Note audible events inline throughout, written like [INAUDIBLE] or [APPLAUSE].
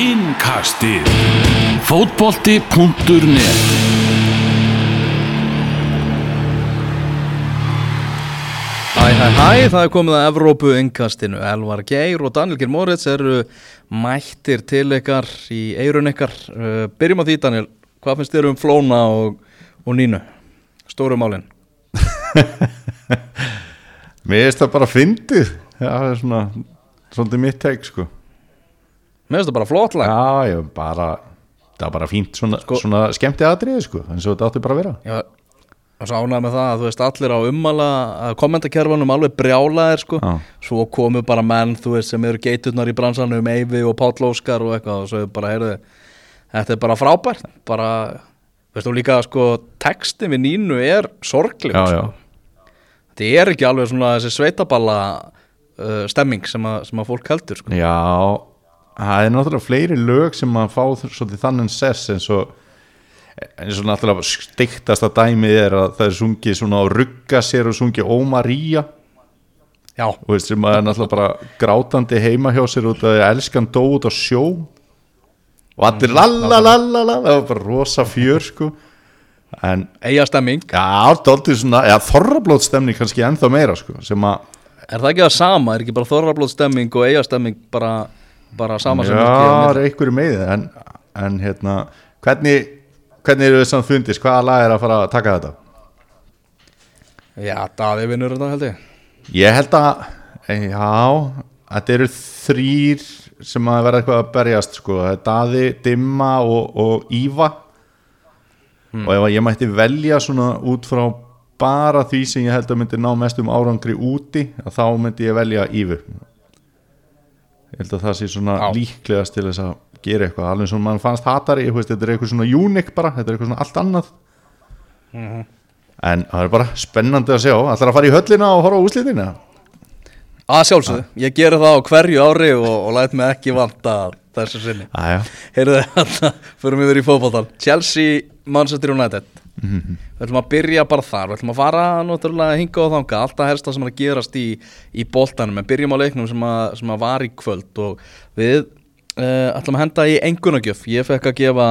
Innkastið Fótbolti.net Hæ, hæ, hæ, það er komið að Evrópu innkastinu. Elvar Geir og Daniel Geir Moritz eru mættir til ykkar í eirun ykkar. Uh, byrjum á því, Daniel. Hvað finnst þér um Flóna og, og Nínu? Stóru málinn. [LAUGHS] Mér finnst það bara fyndið það er svona Svolítið mitt teik sko Mér finnst það bara flott lag. Já, ég bara Það er bara fínt svona, svona skemmti aðriði sko eins og þetta átti bara að vera Já, og svo ánægð með það að þú veist allir á ummala að kommentakerfanum alveg brjálaðir sko. Já. Svo komu bara menn, þú veist, sem eru geiturnar í bransanum, Eyvi og Páll Óskar og eitthvað og svo bara, heyrðu, þetta er bara frábært. Bara, veist þú líka, sko, textin við Nínu er sorgleg, Já, sko. Þetta er ekki alveg svona þessi sveitaballa uh, stemming sem að, sem að fólk heldur sko. Já, það er náttúrulega fleiri lög sem að fá svolítið þannig sess eins og eins og náttúrulega steiktasta dæmið er að það er sungið svona að rugga sér og sungið Ó María. Já, og veist sem að er náttúrulega bara grátandi heima hjá sér út að elskan dó út á sjó. Og allir lalalala það var bara rosa fjör sko. En eiga stemming. Já, svona, já, þorrablót stemning kannski ennþá meira sko sem að Er það ekki það sama? Er ekki bara þorrablóð stemming og eiga stemming bara, bara sama sem Já, er einhverju með en, en hérna, hvernig hvernig eru þið samt fundist, hvaða lag er að fara að taka þetta? Já, Daði vinnur þetta held ég. Ég held að, eh, já þetta eru þrýr sem að vera eitthvað að berjast sko, Daði, Dimma og, og Íva. Og ef að ég mætti velja svona út frá bara því sem ég held að myndi ná mest um árangri úti, þá myndi ég velja Ívu ég held að það sé svona Já. líklegast til þess að gera eitthvað, alveg svona mann fannst hatari ég veist, þetta er eitthvað svona unique bara, þetta er eitthvað svona allt annað. En það er bara spennandi að sjá. Ætlar að fara í höllina og horfa á úslitina Að sjálfsögðu, ég geri það á hverju ári og, og læt mig ekki vanta þessu sinni. Æja, Heyrðu [LAUGHS] þetta, förum við verið í fótboltan Chelsea, Manchester United. Við ætlum að byrja bara þar. Við ætlum að fara náttúrulega hinga og þanga Alltaf helsta sem er að gerast í, í boltanum. En byrjum á leiknum sem að, sem að var í kvöld. Og við uh, ætlum að henda í engunagjöf Ég fekk að gefa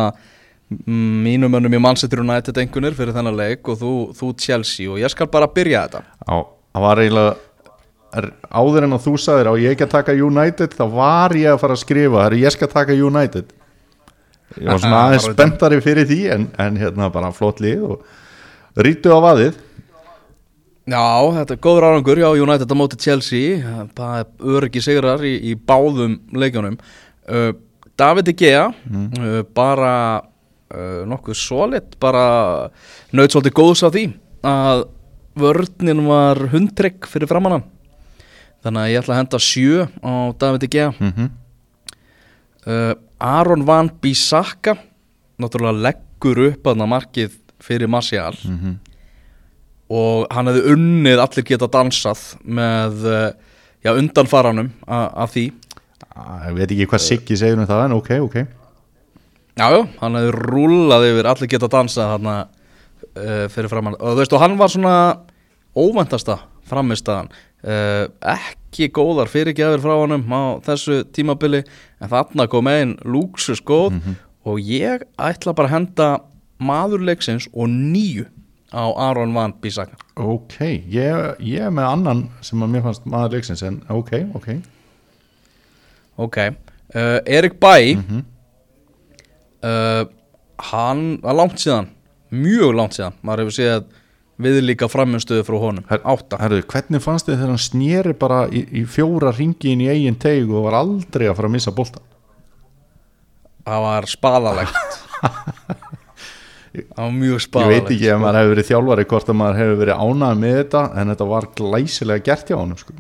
mm, mínum mönnum í Manchester United engunir fyrir þennan leik Og þú, þú Chelsea. Og ég skal bara byrja þetta. Á, það var eiginlega er, áður en að þú sagðir á ég ekki að taka United þá var ég að fara að skrifa herri, ég skal taka United. Ég var svona aðeins Bara spenntari fyrir því en, en hérna bara flott lið og rítu á vaðið. Já, þetta er góður árangur Já, United á móti Chelsea Það er öryggi sigrar í, í báðum leikjunum. Uh, David De Gea uh, bara uh, nokkuð solid bara naut svolítið góðs á því að vörninn var hundtrygg fyrir framannan þannig að ég ætla að henda sjö á David De Gea. Mm uh, Aron Van Bissaka náttúrulega leggur upp að markið fyrir Martial. Og hann hefði unnið allir geta dansað með uh, já, undanfaranum af því. Ég veit ekki hvað Siggi segir um það en ok, ok. Jájá, hann hefði rúlað yfir allir geta dansað hann uh, fyrir framann og þú veist og hann var svona óvæntasta framistaðan uh, ekki góðar fyrirgjafir frá honum á þessu tímabili en þarna kom einn lúksus góð og ég ætla bara að henda maðurleiksins og nýju á Aron Van Bissaka. Ok, ég, ég er með annan sem að mér fannst maður leiksins en ok, ok. Ok, uh, Erik Bæ uh, Hann var langt síðan Mjög langt síðan Maður hefur séð við líka framinstöðu frá honum. Her- Átta. Herru, hvernig fannst þið þegar hann snýri bara í, í fjóra ringi inn í eigin teig og var aldrei að fara að missa bolta Það var spaðalegt. [LAUGHS] Það var mjög Ég spaðalegt veit ekki ef maður hefur verið þjálfari hvort að maður hefur verið ánægð með þetta en þetta var glæsilega gert hjá honum sko.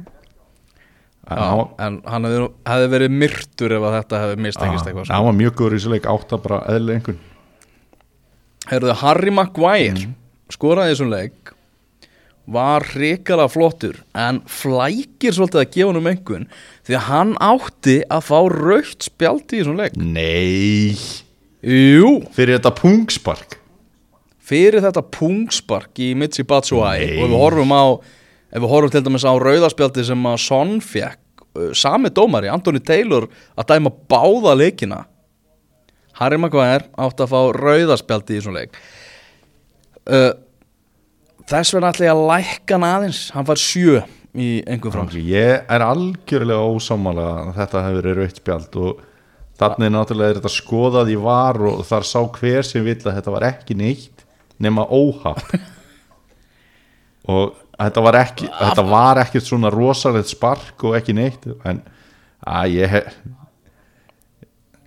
En Já, en hann hefði, hefði verið myrtur ef að þetta hefði mistekist Já, eitthvað hann var mjög góður í þessu leik átta bara eðlilega einhvern Herðu, Harry Maguire. Mhm. Skoraði þessum leik var hrikalega flottur en flækir svolítið að gefa hann um einhvern því að hann átti að fá raukt spjaldi í þessum leik. Nei. Jú, Fyrir þetta pungspark fyrir þetta pungspark í Mitsi Batshuayi Nei. og ef við horfum á ef við horfum til dæmis á rauðaspjaldi sem að Son fekk uh, sami dómari, Anthony Taylor að dæma báða leikina. Harry Maguire átti að fá rauðaspjaldi í svona leik uh, Þess vegna ætla ég að lækka hann aðeins. Hann fær sjö í einhver frá Ég er algjörlega ósámála að þetta hefur verið rautt spjald og þannig náttúrulega er þetta skoðað í var og þar sá hver sem vill að þetta var ekki neitt nema óhapp. [LAUGHS] Og þetta var ekki þetta var ekkert svona rosalegt spark og ekki neitt en að ég hef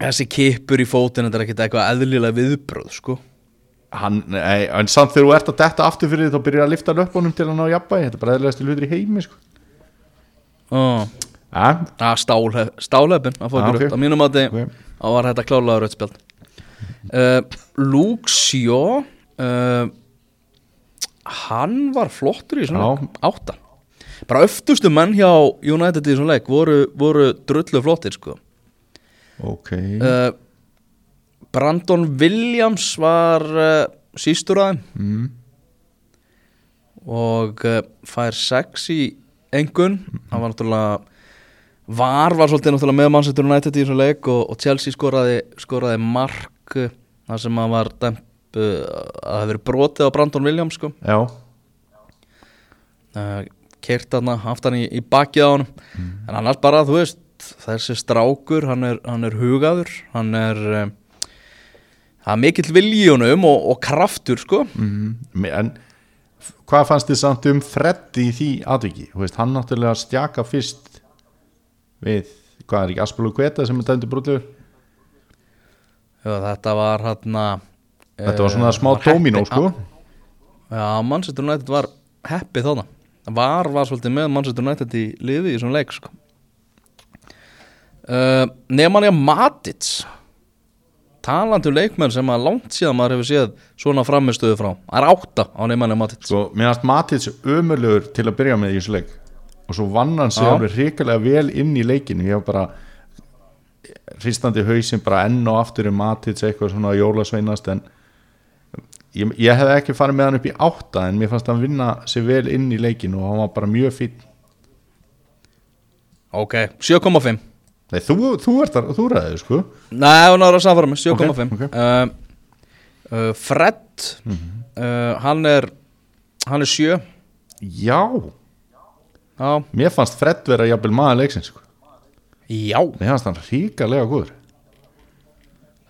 Þessi kippur í fótinn Þetta er ekkert eitthvað eðlilega viðbröð sko hann, nei, en samt þegar þú ert að detta aftur fyrir því þá byrjar að lifta löpunum til að ná jafnvægi þetta er bara eðlilegast hlutur í heimi sko. uh. ja, Ah, stálhef, Stálhefin að Ah, ykkur ok. upp Á mínum að ok. þá var þetta klálega rauð spjald uh, Luke Shaw uh, Hann var flottur í svona Já. leik, átta Bara öftustu menn hjá United í svona leik voru, voru drullu flottir sko ok uh, Brandon Williams var uh, sístur að þeim. Mm. og uh, fær sex í engun hann var náttúrulega var var svolítið náttúrulega með Manchester United í þessu leik og, og Chelsea skoraði, skoraði mark uh, þar sem hann var dæmt uh, að það verið brotið á Brandon Williams sko. já, uh, kert hann aftan í, í bakið á hann en annars bara þú veist þessi strákur, hann er, hann er hugaður. Hann er það er mikill honum og, og kraftur sko. Mm. en hvað fannst þið samt um Freddy í því atviki, veist, hann náttúrulega stjaka fyrst við, hvað er ekki Aspelu Kveta sem er dæmdi brúðlegur þetta var hann þetta var svona smá domino sko. Já, Manchester United var heppið þarna. Var var svolítið með Manchester United í liði í svona leik sko. uh, Nemanja Matic. Talandi um leikmenn sem að langt síðan maður hefur séð svona framistöðu frá. Það er átta á Nemanja Matic. Sko, mér fannst Matits ömurlegur til að byrja með í þessu leik. Og svo vann hann sig alveg hrikalega vel inn í leikinu ég var bara hristandi hausinn bara enn og aftur um Matits eitthvað svona jólasveinast en ég, ég hefði ekki farið með hann upp í átta en mér fannst hann vinna sig vel inn í leikinu og hann var bara mjög fín Ok, 7,5 Nei, þú, þú ert að, þú ræðið sko. Nei, hún er að samfara með 7,5 Ok, ok. uh, uh, Fred uh, Hann er Hann er 7 Já, Já, mér fannst Fred vera jafnvel maður leiksins sko. já. Mér fannst hann ríkalega góður.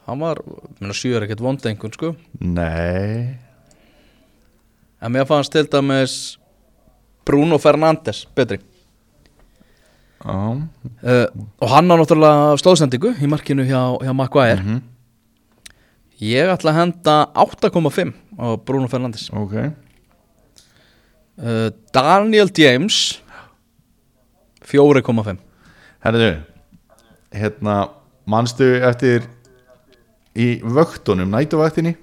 Hann var, minna 7 er ekkert vond einhvern sko. Nei. En mér fannst til dæmis Bruno Fernandes betri uh, Og hann á náttúrulega stóðsendingu í markinu hjá, hjá Maguire. Mhm, Ég ætla að henda 8,5 á Bruno Fernandes. Ok. Uh, Daniel James 4,5 Herðu, hérna manstu eftir í vöktunum, nætuvaktinni?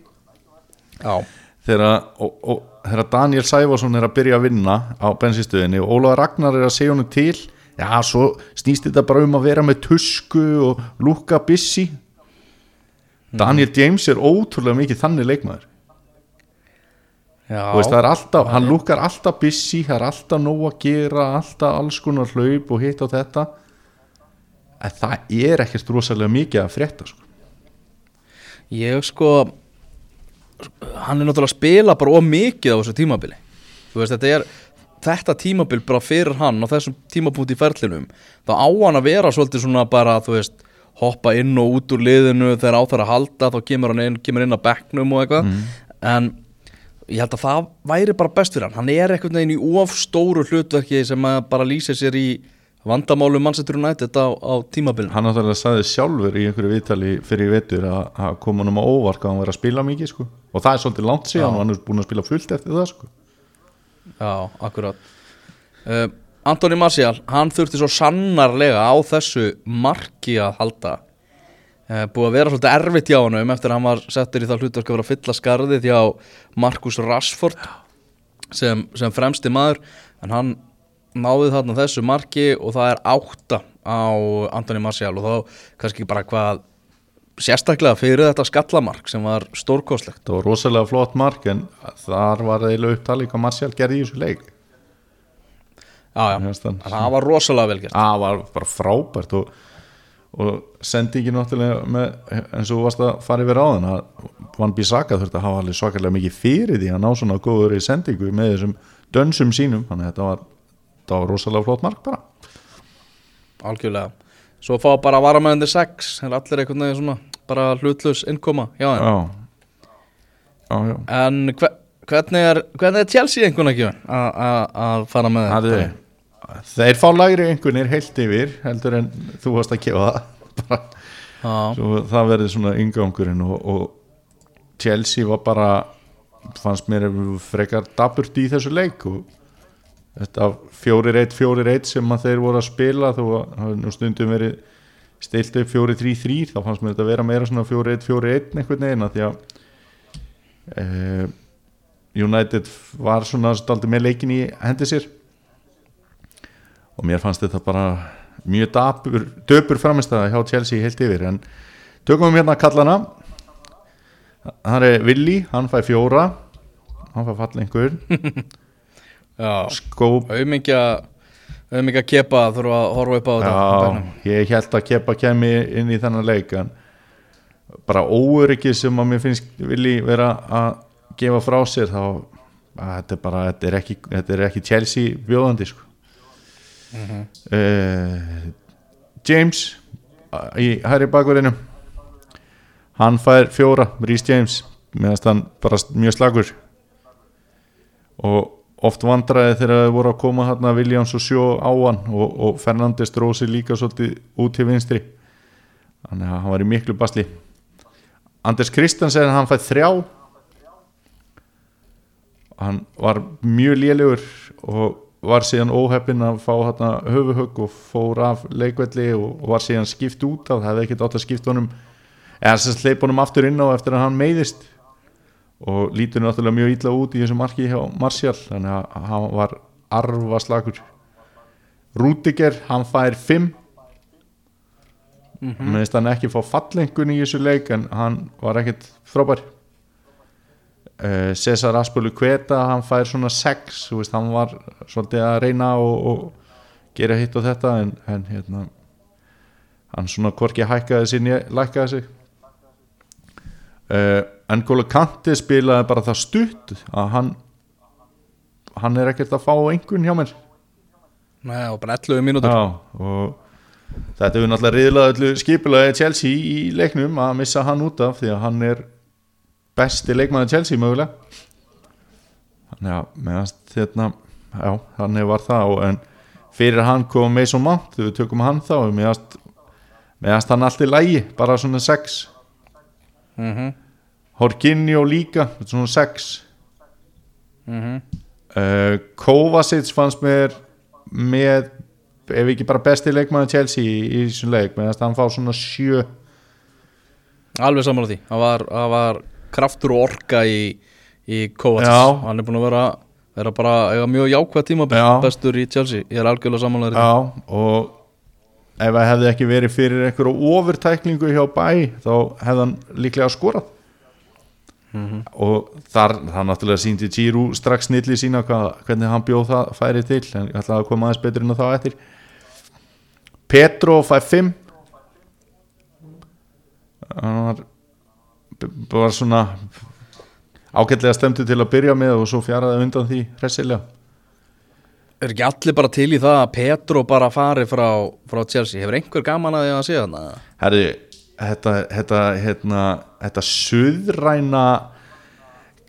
Já. Þegar, og, og, Daniel Sæfarsson er að byrja að vinna á bensinstöðinni og Ólaður Ragnar er að segja honum til já, svo snýst þetta bara um að vera með tusku og lúka busy. Daniel James er ótrúlega mikið þannig leikmaður. Já, veist, alltaf, hann lúkar alltaf busy, það er alltaf nóg að gera alltaf alls konar hlaup og hitt og þetta. En það er ekkert rosalega mikið að frétta sko. Ég sko Hann er náttúrulega að spila bara of mikið á þessu tímabili. Veist, þetta er Þetta tímabil bara fyrir hann á þessum tímapunkt í ferlinum þá á hann að vera svolítið svona bara þú veist, hoppa inn og út úr liðinu þegar á þar að halda þá kemur hann inn, kemur inn á bekknum og eitthvað. En ég held að það væri bara best fyrir hann. Hann er einhvern veginn í of stóru hlutverki sem að bara lýsa sér í vandamálu Manchester United á, á tímabilinu. Hann náttúrulega sagði sjálfur í einhverju viðtali fyrir í vetur að, að koma hann á óvart að hann var að spila mikið sko. og það er svolítið langt síðan og hann er búin að spila fullt eftir það sko. Já, akkurat. Uh, Antoni Marcial, hann þurfti svo sannarlega á þessu marki að halda. Uh, búið að vera svolítið erfitt hjá hann eftir að hann var settur í það hlutverk að vera að fylla skarðið hjá Markus Rashford sem, sem fremsti maður. En hann náði þarna þessu marki og það er átta á Antoni Marcial og þá kannski bara hvað sérstaklega fyrir þetta skallamark sem var stórkostlegt. Það var rosalega flott mark en þar var eiginlega upptalið hvað Marcial gerði í þessu leik. Já, já, það var rosalega vel gert. Það var bara frábært og, og sendi ekki náttúrulega með, eins og varst að fara yfir áðan að Van Bissaka þurfti að hafa alveg svakalega mikið fyrir því að ná svona góður í sendingu með þessum dönsum sínum. Þannig að þetta var, þetta var rosalega flott mark bara. Algjörlega Svo fá bara varamæðandi 6 Það er allir einhvern veginn svona bara hlutlus innkoma þeim. Já, já, já. En hve, hvernig, er, hvernig er Chelsea einhvern veginn að fara með þetta? þeir fá lagri einhvernir heilt yfir heldur en þú varst að gefa það. [LAUGHS] Já, svo það verði svona yngangurinn og, og Chelsea var bara fannst mér frekar daburt í þessu leik og þetta 4-1, 4-1 sem að þeir voru að spila þó að stundum verið stilt upp 4-3-3 þá fannst mér þetta vera meira svona 4-1, 4-1 einhvern veginn að því að eh, United var svona staldið með leikin í hendi sér. Og mér fannst þetta bara mjög dapur, döpur framistæða hjá Chelsea heilt yfir en tökum við hérna kallana. Það er Willi, hann fæ fjóra hann fæ fallengur [LAUGHS] skóp. Auðmingja Auðmingja kepa þurfa að horfa upp á þetta ég held að Kepa kemi inn í þennan leik en bara óöryggi sem að mér finnst vilji vera að gefa frá sér þá að þetta er bara, þetta er ekki, þetta er ekki Chelsea bjóðandi sko. uh, James í hæri bakverðinu hann fær fjóra Rhys James. Meðan hann bara mjög slagur. Og oft vandraði þegar þau voru að koma hérna Williams og Sjó á hann og, og Fernandes drósi líka svolítið út til vinstri. Þannig að hann var í miklu basli. Anders Kristensen hann fætt þrjá. Hann var mjög lélegur og var síðan óheppinn að fá hérna höfuhögg og fór af leikvelli og var síðan skipt út af það hefði ekkert átt að skipta honum eða sem sleip honum aftur inn á eftir að hann meiðist og lítur náttúrulega mjög illa út í þessu marki hjá Martial þannig að hann var arfa slagur Rúdiger, hann fær 5 mm -hmm. meðist hann ekki fá fallengun í þessu leik en hann var ekkert frábær. Uh, Cesar Aspölu Kveta hann fær svona 6 veist, hann var svolítið að reyna og, og gera hitt og þetta en, en hérna hann svona hvorki hækkaði né lækkaði sig. Uh, N'Golo Kante spilaði bara það stutt að hann hann er ekkert að fá einhvern hjá mér. Nei, og bara 11 mínútur. Já, og þetta hefur náttúrulega riðlaði skipulaði Chelsea í leiknum að missa hann út af því að hann er besti leikmaður Chelsea mögulega. Þannig að meðast hérna, já, þannig var það og, en fyrir hann kom Mason Mount þegar við tökum hann þá meðast, meðast hann allt í lægi bara svona 6 mm -hmm. Horkinjó líka, svona 6 Mm uh, Kovacic fannst mér með ef ekki bara besti leikmaður Chelsea í, í þessum leik meðan hann fá svona 7 Alveg sammála því. Það var, það var kraftur og orka í, í Kovacs Já. Hann er búin að vera, vera bara mjög jákvæð tíma Já. bestur í Chelsea. Ég er algjörlega sammála þér Já, og ef það hefði ekki verið fyrir einhverju ofurtæklingu hjá bæ þá hefði hann líklega skorað og þar, það náttúrulega síndi Giroud strax snilli sína hvað, hvernig hann bjóð það færi til. En ég ætlaði að koma aðeins betur á það eftir. Petro fæ 5 hann var var svona ágætlega stemdu til að byrja með og svo fjaraði undan því hressilega. Er ekki allir bara til í það að Petro bara fari frá, frá Chelsea? Hefur einhver gaman að því að sé þarna? Herri, þetta, þetta, hérna, þetta suðræna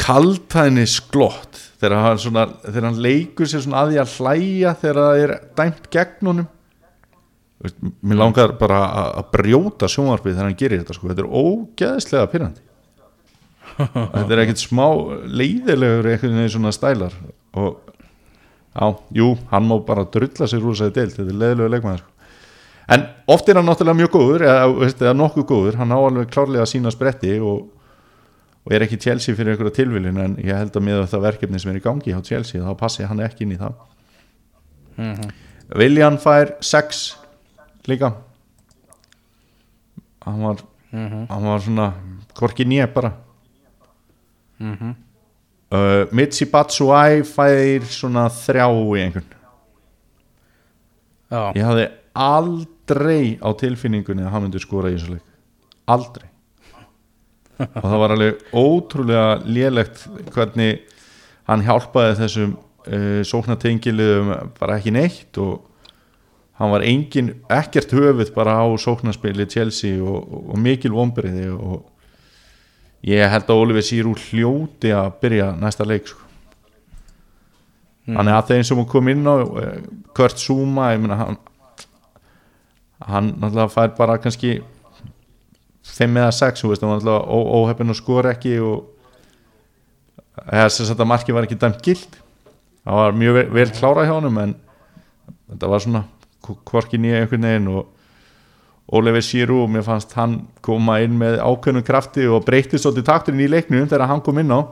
kaltæni sklott þegar hann, svona, þegar hann leikur sér svona að því að hlæja þegar það er dæmt gegn honum Mér langar bara að- að brjóta sjónvarpið þegar hann gerir þetta sko. þetta er ógeðslega pyrrandi [LAUGHS] þetta er ekkert smá leiðilegur einhvern veginn svona stælar og já, jú, hann má bara drulla sér úr þessari deild, þetta er leiðilegur leikmaður sko. En oft er hann náttúrulega mjög góður eða, veist, eða nokkuð góður, hann á alveg klárlega sína spretti og, og er ekki Chelsea fyrir einhverja tilviljun en ég held að með það verkefni sem er í gangi hjá Chelsea þá passi hann ekki inn í það Mhm. Viljan fær 6 líka hann var, Mhm. hann var svona hvorki nýja bara Mhm. uh, Mitsi Batsuai fær svona þrjá í einhvern Já, ég hafði aldrei aldrei á tilfinningunni að hann myndi skora í þessu leik. Aldrei. Og það var alveg ótrúlega lélegt hvernig hann hjálpaði þessum uh, sóknatengiliðum bara ekki neitt og hann var engin, ekkert höfuð bara á sóknarspili Chelsea og, og, og mikil vombriði og ég held að Oliver Sýrú hljóti að byrja næsta leik sko. þannig að þeim sem kom inn á eh, Kurt Zuma ég meina hann hann náttúrulega fær bara kannski 5 eða 6 þú veist, hann náttúrulega ó- óheppinn og skor ekki og sagt að markið var ekki dæmt gild það var mjög vel, vel klárað hjá honum en þetta var svona hvorki nýja einhvern veginn og Oliver Giroud, mér fannst hann koma inn með ákveðnum krafti og breytti svolítið takturinn í leiknum þegar hann kom inn á.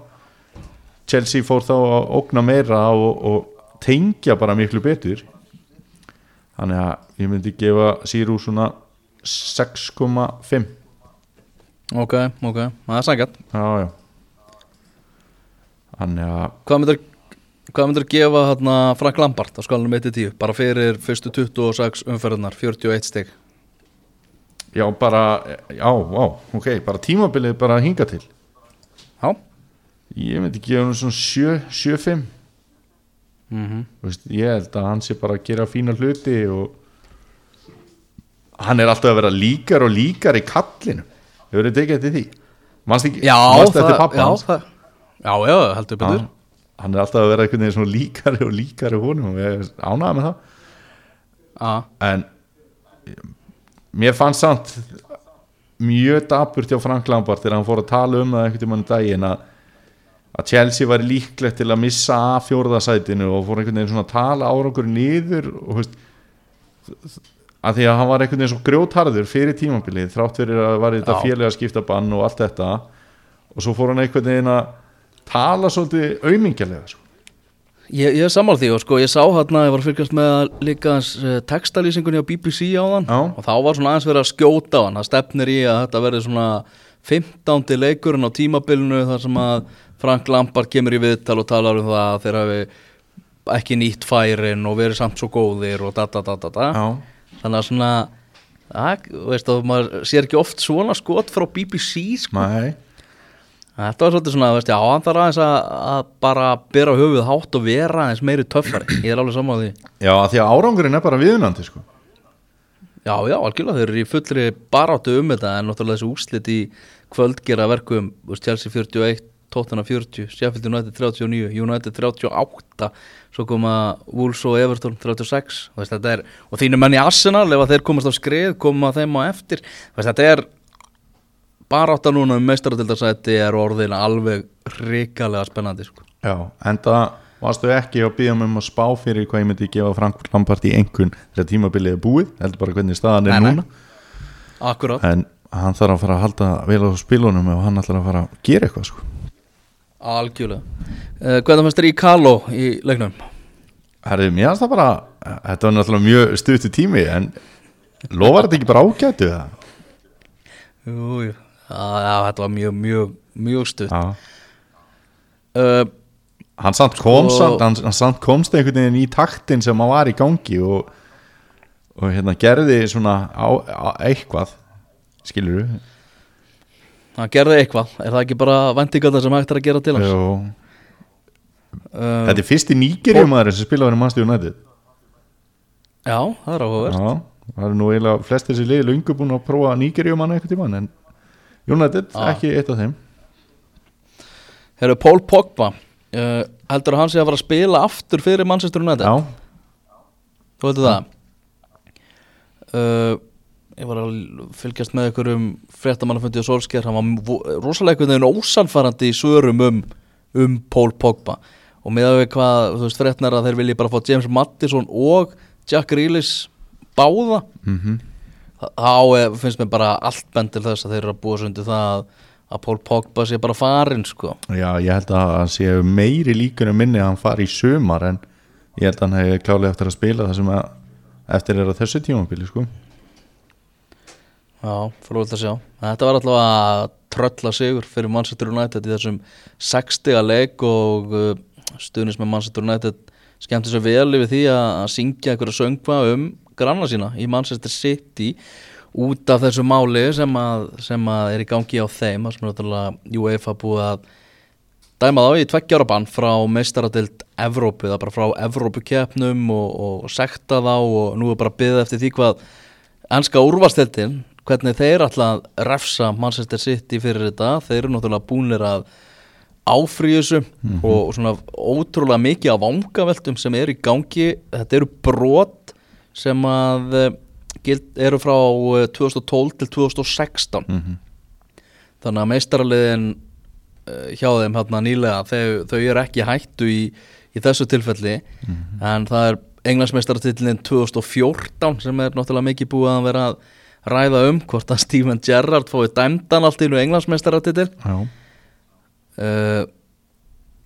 Chelsea fór þá að ógna meira og, og tengja bara miklu betur þannig að ég myndi gefa Giroud svona 6,5 Ok, ok, það er sækjart já, já. Þannig að Hvað myndir Hvað myndir gefa hérna Frank Lampard á skalunum 1-10 bara fyrir fyrstu 26 umferðunar 41 stig. Já, bara, já, já, ok bara tímabilið bara hinga til. Já. Ég myndi gefa hann svona 7, 7-5 mm Þú veist, ég held að hann sé bara að gera fína hluti og hann er alltaf að vera líkar og líkar í kallinu. Hefur þið tekið eftir því? Mannst það, eftir pappa já, hans? það, já, já, heldur betur. Já, hann er alltaf að vera einhvern veginn líkari og líkari honum og ég ánaði með það. Já, en mér fannst samt mjög dapurt hjá Frank Lampard þegar hann fór að tala um það einhvern tímann um daginn að, að Chelsea var líklegt til að missa af fjórðasætinu og fór einhvern veginn svona að tala árangur niður og veist að því að hann var einhvern veginn svo grjótharður fyrir tímabilið þrátt fyrir að var þetta félaga skiptabann og allt þetta og svo fór hann einhvern veginn að tala svolítið aumingjarlega sko. ég, ég sammála því og sko ég sá hérna, ég var að fylgjast með líka uh, textalýsingunni á BBC á þann Já. og þá var svona aðeins verið að skjóta á hann það stefnir í að þetta verði svona 15. leikurinn á tímabilinu þar sem að Frank Lampard kemur í viðtal og talar um það að þeir hafi ekki nýtt færin og verið samt svo góðir og da da da da da. Já, þannig að svona að, veist að maður sér ekki oft svona skot frá BBC sko. nei. Þetta var svolítið svona, veist, já, hann þarf aðeins að, að bara bera höfuð hátt og vera aðeins meiri töffari, ég er alveg saman því. Já, því að árangurinn er bara viðunandi sko. já, já, algjörlega, þeir eru í fullri baráttu um þetta en náttúrulega þessi úslit í kvöld gera verkum, Chelsea 41 Tottenham 40, Sheffield United 39 United 38 svo koma Wolves og Everton 36 þú veist, er, og þínu menn í Arsenal ef að þeir komast á skrið, koma þeim á eftir veist, þetta er barátta núna um meistaradildarsæti er orðin alveg hrikalega spennandi sko. Já, en það varstu ekki að byggja um að spá fyrir hvað ég myndi gefa Frank Lampard í einhvern þegar tímabilið er búið, heldur bara hvernig staðan er núna akkurat, en hann þarf að fara að halda vel á spilunum og hann ætlar að fara að gera eitthvað sko. Algjörlega uh, hvernig fannst þér í Kalo í leiknum? Herði, mér finnst það bara þetta var náttúrulega mjög stuttu tími en lofar þetta ekki bara ágætu það? Jú, jú. Já, þetta var mjög, mjög, mjög stutt Já, uh, hann samt kom Sko- samt, hann, hann samt komst einhvern veginn í taktin sem hann var í gangi og, og hérna gerði svona á, á, eitthvað skilur du? Hann gerði eitthvað, er það ekki bara vendingallar sem hægt er að gera til hans? Uh, Þetta er fyrsti nýgerjumæður sem spilaði í Manchester United já, það er áhugavert Já, það eru nú eiginlega flest þessi liði lungu búin að prófa nýgerjumann eitthvað tímann en United Já. ekki eitt af þeim Herru, Paul Pogba uh, heldur að hann sé að fara að spila aftur fyrir Manchester United? Já, Þú veitur það? Uh, ég var að fylgjast með ykkur um fréttamannafundi og Solskjær hann var rosalega einhvern veginn ósannfærandi í svörum um, um Paul Pogba. Og með að við hvað, þú veist, fréttnar að þeir vilji bara fá James Mattisson og Jack Grealish báða mm þá eh, finnst mér bara allt bend til þess að þeir eru að búa sundi það að, að Paul Pogba sé bara farin sko. Já, ég held að það sé meiri líkur en minni að hann fari í sömar en ég held að hann hefði klálega eftir að spila það sem að eftir er að þessu tímabili sko. Já, fróðilegt að sjá. Þetta var allavega að trölla sigur fyrir Manchester United í þessum 60 leik og uh, stuðnis með Manchester United skemmti sér vel yfir því að, að syngja einhverja söngva um granna sína í Manchester City út af þessu máli sem að, sem að er í gangi á þeim það sem er náttúrulega UEFA búið að dæma þá í tveggjára bann frá meistaradild Evrópu, það er bara frá Evrópukeppnum og, og sekta þá og nú er bara byggðið eftir því hvað ennska úrvastildin, hvernig þeir að refsa Manchester City fyrir þetta, þeir eru náttúrulega búinir að áfríðusu mm -hmm. og, svona ótrúlega mikið af vangaveltum sem eru í gangi, þetta eru brot sem að eh, eru frá 2012 til 2016 mm -hmm. þannig að meistaraliðin Eh, hjá þeim hérna nýlega þau, þau eru ekki hættu í, í þessu tilfelli mm -hmm. en það er englandsmeistartillin 2014 sem er náttúrulega mikið búið að vera að ræða um hvort að Steven Gerrard fóði dæmdan allt í nú englandsmeistartill uh, eh,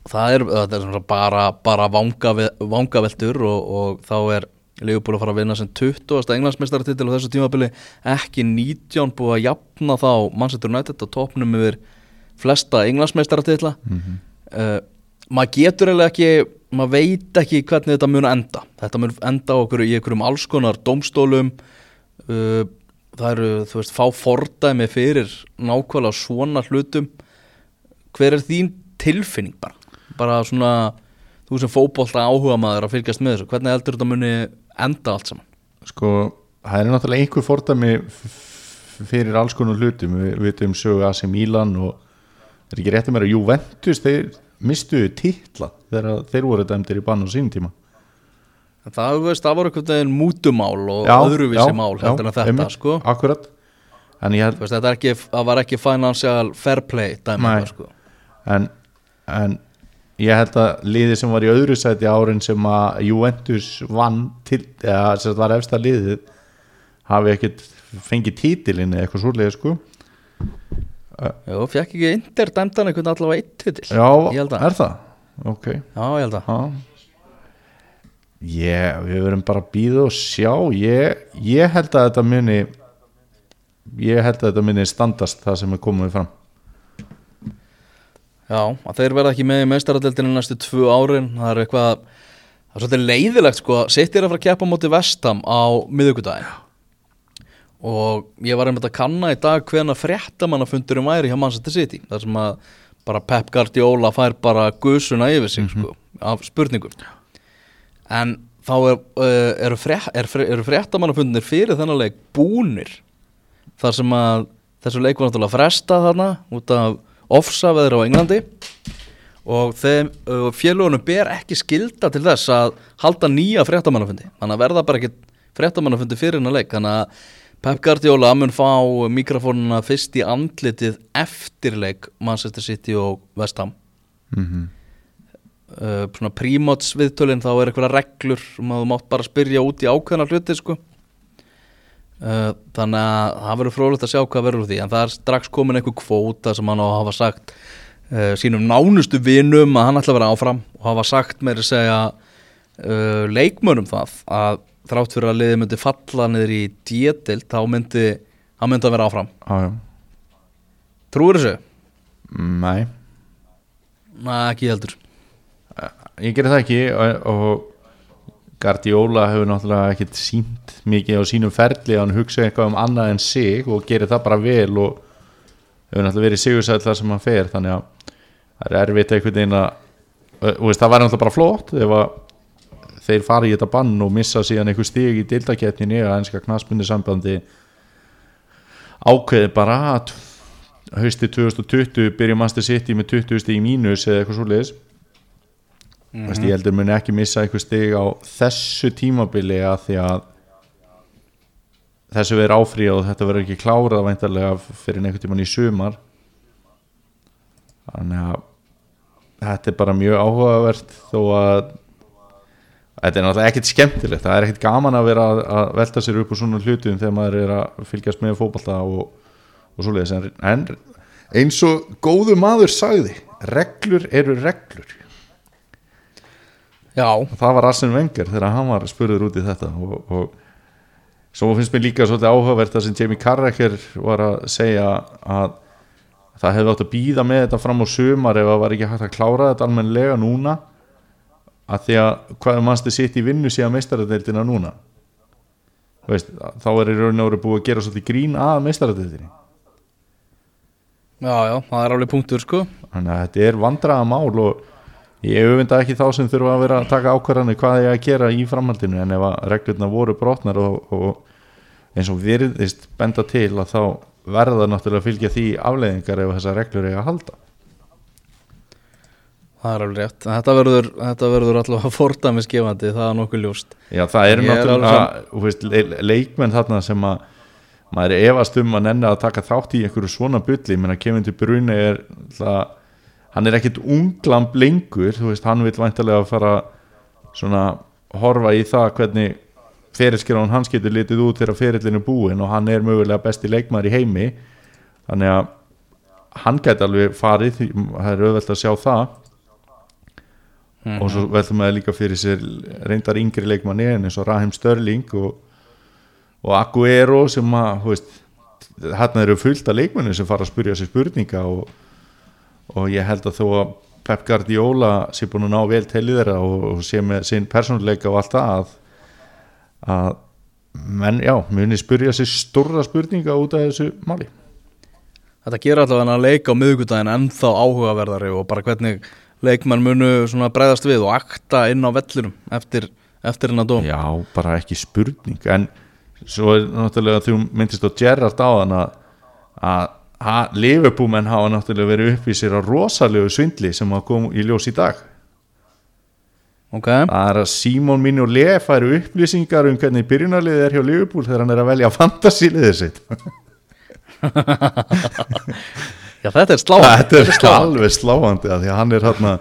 það er, það er bara, bara vanga, vangaveltur og, og þá er Leopold að fara að vinna sem 20. englandsmeistartill og þessu tímabili ekki 19 búið að jafna þá Manchester United á topnum yfir flesta englandsmeistaratitla mm -hmm. uh, maður getur eða ekki maður veit ekki hvernig þetta mun enda þetta mun enda okkur í einhverjum alls konar domstólum uh, það eru, þú veist, fá fordæmi fyrir nákvæmlega svona hlutum. Hver er þín tilfinning bara, bara svona þú sem fókbólta áhuga maður að fylgjast með þessu, hvernig heldur þetta muni enda allt saman? Sko, það er náttúrulega einhver fordæmi fyrir alls konar hlutum, við veitum sögu AC Milan og er ekki réttið mér að Juventus þeir mistuðu títla þegar þeir voru dæmdir í bann á sín tíma það, veist, það voru eitthvað mútumál og já, öðruvísi já, mál já, þetta, einmitt, sko. akkurat. Held, veist, ekki, það var ekki financial fair play dæmi sko. en, en ég held að liði sem var í öðru sæti árin sem að Juventus vann til, eða sem var efsta liðið hafi ekkert fengið títilinn eða eitthvað svolítið sko. Já, fekk ekki Inder dæmdan einhvern allavega eitt titil Já, er það? Ok. Já, ég held að Ég, við verum bara að býða og sjá. Ég, ég held að þetta muni ég held að þetta muni standast það sem er komið fram. Já, að þeir verða ekki með í meistaradeldinu næstu tvu árin það er eitthvað það er svolítið leiðilegt sko, sittir að fara að keppa moti vestam á miðugudagin og ég var einmitt að kanna í dag hvena fréttamannafundurum væri hjá Manchester City þar sem að bara Pep Guardiola fær bara gusuna yfir sig mm -hmm. sko, af spurningum en þá er, uh, eru, frétt, er, eru fréttamannafundir fyrir þennan leik búnir? Þar sem að þessu leik var náttúrulega fresta þarna út af ofsaveður á Englandi. Og þeim uh, félagunum ber ekki skilda til þess að halda nýja fréttamannafundi. Þannig að verða bara ekki fréttamannafundi fyrir þennan leik. Þannig að Pep Guardiola mun fá mikrofónuna fyrst í andlitið eftirleik Manchester City og West Ham. Mm -hmm. Uh, svona prímots viðtölinn þá er eitthvað reglur um að þú mátt bara spyrja út í ákveðna hluti sko. Uh, þannig að það verður frólægt að sjá hvað verður úr því en það er strax komin eitthvað kvóta sem hann á að hafa sagt uh, sínum nánustu vinum að hann ætla að vera áfram og hafa sagt með að segja uh, leikmönum það að þrátt fyrir að liði myndi falla niður í djetild þá myndi hann myndi að vera áfram. Ah, Trúur þessu? Nei. Næ, ekki heldur Ég gerir það ekki og, og Guardiola hefur náttúrulega ekkert sínt mikið á sínum ferli. Að hann hugsa eitthvað um annað en sig og gerir það bara vel og hefur náttúrulega verið sigursæl þar sem hann fer. Þannig að það er erfitt einhvern veginn að og veist, það var náttúrulega bara flott ef að þeir fara í þetta bann og missa síðan einhver stig í dildaketninni eða einska knaspunni sambandi ákveði bara að hausti 2020 byrja Master City með 20 stig í mínus eða eitthvað svo leiðis mm -hmm. ég heldur muni ekki missa einhver stig á þessu tímabili að því að þessu verður áfríð og þetta verður ekki klárað væntarlega fyrir einhvern tíman í sumar. Þannig að þetta er bara mjög áhugavert þó að Þetta er náttúrulega ekkert skemmtilegt, það er ekkert gaman að vera að velta sér upp úr svona hlutum þegar maður er að fylgjast með fókbalta og, og svoleiðis. En eins og góðu maður sagði, reglur eru reglur það var Arsene Wenger þegar hann var spurður út í þetta og, og svo finnst mér líka svolítið áhugavert að sem Jamie Carragher var að segja að það hefði átt að býða með þetta fram á sumar ef það var ekki hægt að klára þetta almenlega núna að því að hvað er mannstu sitt í vinnu síðan meistaradeildina núna? Veist, þá er í raun og veru búið að gera svolítið grín að meistaradeildinni. Já, já, það er alveg punktur sko. Þannig að þetta er vandraða mál og ég auðvinda ekki þá sem þurfa að vera að taka ákvarðanir hvað ég að gera í framhaldinu en ef að reglurna voru brotnar og, og eins og virðist benda til að þá verða náttúrulega að fylgja því afleiðingar ef þessar reglur er að halda. Það er alveg rétt, þetta verður, þetta verður allavega [LAUGHS] fordæmisgefandi, það er nokkuð ljóst. Já, það eru er náttúrulega veist, le leikmenn þarna sem að maður er efast um að nenni að taka þátt í einhverju svona bulli, menn að Kevin De Bruyne er það, hann er ekkit unglamb lengur, þú veist, hann vil væntalega fara svona horfa í það hvernig ferilskjörðan hans getur litið út þegar ferillin er búinn og hann er mögulega besti leikmaður í heimi. Þannig að hann gæti alveg farið, það er auðvelt að sjá það. Og svo veltum maður líka fyrir sér reyndar yngri leikmanni eins og Raheem Störling og, og Aguero sem að veist, hérna eru fullt af leikmennu sem fara að spyrja sér spurninga og, og ég held að þó að Pep Guardiola sé búin að ná vel til í þeirra og, sé með sinn persónuleika og allt það að, að menn, já, muni spyrja sér stórra spurninga út af þessu máli. Þetta gerir allavega að leika á miðvikudaginn ennþá áhugaverðari og bara hvernig leikmenn munu bregðast við og akta inn á vellinum eftir, eftir hennar dóm. Já, bara ekki spurning. En svo er náttúrulega þú myndist á Gerrard á þann að að að Liverpoolmenn hafa náttúrulega verið upp í sér á rosalegu svindli sem að kom í ljós í dag. Ok, það er að Simon Mini og Lea færu upplýsingar um hvernig byrjunarliðið er hjá Liverpool þegar hann er að velja fantasíliðið sitt. [LAUGHS] Já þetta er sláandi. Þetta er alveg sláandi að því að hann er hérna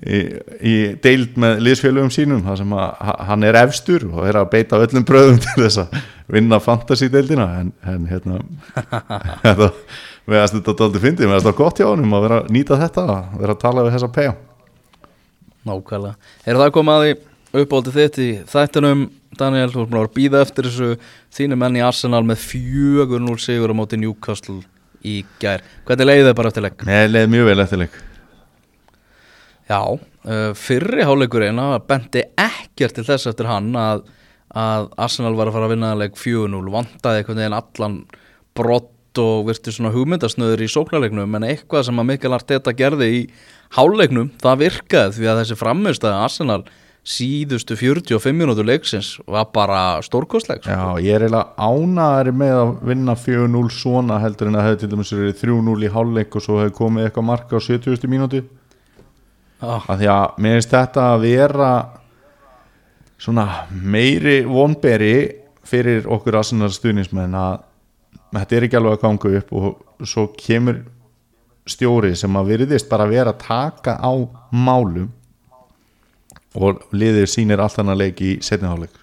í, í deild með liðsfélögum sínum þar sem að ha- hann er efstur og er að beita öllum bröðum [LAUGHS] til þess að vinna fantasy-deildina en, en hérna [LAUGHS] þetta, meðast þetta daldi fyndið, meðast það gott hjá honum að vera að nýta þetta, að vera að tala við þessa pega Nákvæmlega. Er það komið að því uppáldið þitt í þættinum, Daniel, þú erum búin að býða eftir þessu þínu menn í Arsenal með 4-0 sigur á móti Newcastle í gær. Hvernig leiði þið bara eftir legg? Nei, leið mjög vel eftirleik Já, uh, fyrri hálfleikurinn að benti ekkert til þess eftir hann að, að Arsenal var að fara að vinna leik 4-0, vantaði einhvern veginn allan brott og virti svona hugmyndasnöður í sóknarleiknum en eitthvað sem að Mikael Arteta gerði í hálfleiknum, það virkaði því að þessi framistæði Arsenal síðustu 45 minútur leiksins var bara stórkostleik sko. Já, ég er eiginlega ánæðari með að vinna 4-0 svona heldur en að hefði til dæmis verið 3-0 í hálfleik og svo hefði komið eitthvað marka á 70. mínúti Já, að því að mér finnst þetta að vera svona meiri vonberi fyrir okkur aðsynnar stuðnismenn að þetta er ekki alveg að ganga upp og svo kemur stjóri sem að virðist bara vera að taka á málum og liðir sínir allt hann að leik í setniháleik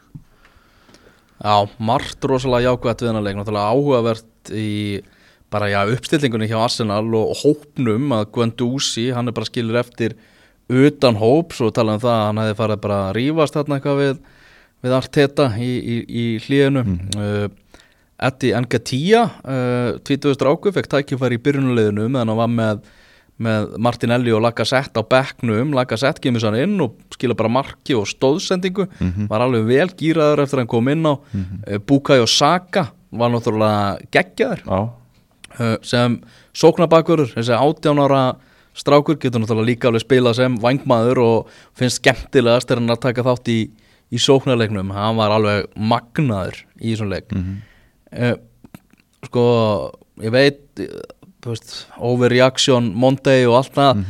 Já, margt rosalega jákvæmt við hennar leik, náttúrulega áhugavert í bara já, uppstillingunni hjá Arsenal og hópnum að Guendouzi, hann er bara skilur eftir utan hóp, svo talaðum það að hann hefði farið bara að rífast þarna eitthvað við, við Arteta í, í, í hlíðinu mm. Eddie Engatia uh, 20. stráku fekk tækifæri í byrjunuleginu meðan hann var með með Martinelli og Lacazette á bekknum Lacazette kemur sann inn og skila bara marki og stóðsendingu var alveg vel gýraður eftir að hann kom inn á mm -hmm. Bukayo Saka var náttúrulega geggjaður uh, sem sóknabakurur þessi 18 ára strákur getur náttúrulega líka alveg spilað sem vangmaður og finnst skemmtilegast þegar hann er að taka þátt í, í sóknarleiknum. Hann var alveg magnaður í þessum leik. Uh, sko ég veit veist, overreaction Monday og allt það.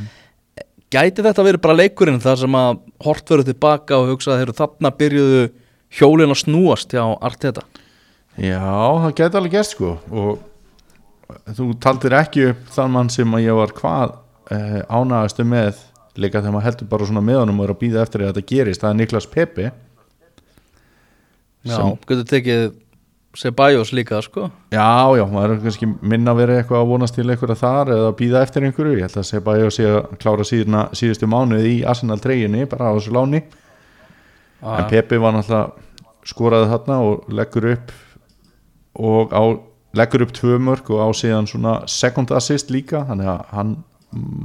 Gæti þetta verið bara leikurinn þar sem að hort verður tilbaka og hugsa að þeir eru þarna byrjuðu hjólin að snúast hjá Arteta? Já, það geti alveg gert sko. Og þú taldir ekki upp þann mann sem að ég var hvað eh, ánægastu með líka þegar maður heldur bara svona með honum og er að býða eftir að þetta gerist, það er Niklas Pepe Já, getur tekið Ceballos líka sko. Já, já, maður er kannski minna verið eitthvað að vonast til einhverja þar eða að býða eftir einhverju, ég held að að sé að klára síðuna, síðustu mánuð í Arsenal treyjunni, bara á þessu láni. En Pepe var náttúrulega skoraði þarna og leggur upp og á, leggur upp tvö mörg og á síðan svona second assist líka, þannig að hann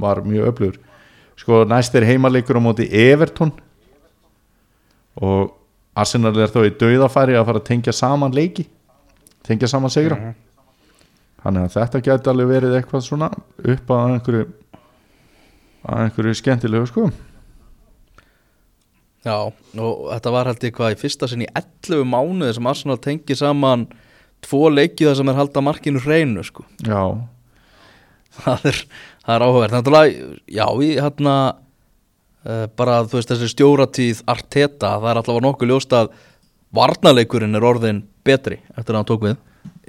var mjög öflugur. Sko næst er heimaleikur á móti Everton. Og Arsenal er þá í dauðafæri að fara að tengja saman leiki tengja saman sigra þannig að þetta geti alveg verið eitthvað svona upp að einhverju að einhverju skemmtilegu sko. Já, og þetta var held ég hvað í fyrsta sinn í 11 mánuði sem Arsenal tengi saman tvo leiki þar sem er halda markinu hreinu sko. já, það er, það er áhugverð Náttúrulega, já, í hérna uh, bara þú veist þessi stjóratíð Arteta, það er alltaf nokkuð ljóst að varnarleikurinn er orðin betri eftir að hann tók við.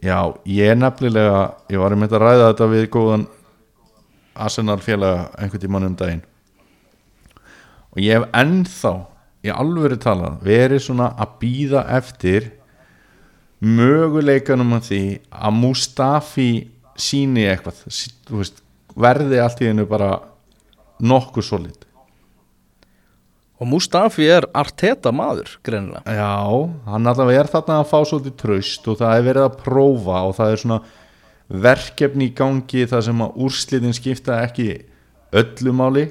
Já, ég nefnilega ég var einmitt að ræða þetta við góðan Arsenal félaga einhvern tímann um daginn. Og ég hef ennþá í alvöru talað verið svona að býða eftir möguleikanum að því að Mustafi síni eitthvað. Þú veist, verði allt í hennu bara nokkuð solid. Og Mustafi er Arteta maður greinilega. Já, hann allavega er þarna að fá svolítið traust og það er verið að prófa og það er svona verkefni í gangi þar sem að úrslitin skipta ekki öllu máli.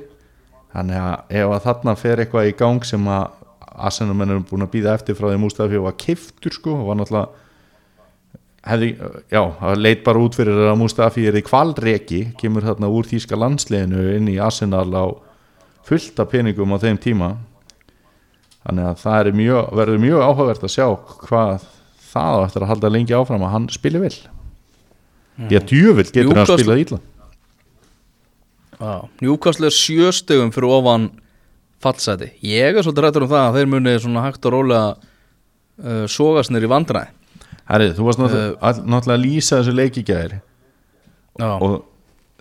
Þannig að ef að þarna fer eitthvað í gang sem að Arsenal er búin að býða eftir frá því Mustafi var kiftur sko og var náttúrulega hefði, já, það leit bara út fyrir að Mustafi er í kvalreki kemur þarna úr þýska landsliðinu inn í Arsenal á fullt af peningum á þeim tíma. Þannig að það er mjög, verður mjög áhugavert að sjá hvað það eftir að halda lengi áfram að hann spili vel. Því að djöfull getur hann Newcastle- spilað ítla Njúkastlega sjöstegum fyrir ofan fallseti ég er svolítið rættur um það að þeir muni svona hægt og rólega uh, sogast nýr í vandræði Herri, þú varst náttúrulega, all, náttúrulega að lýsa þessu leiki gæðir Já, og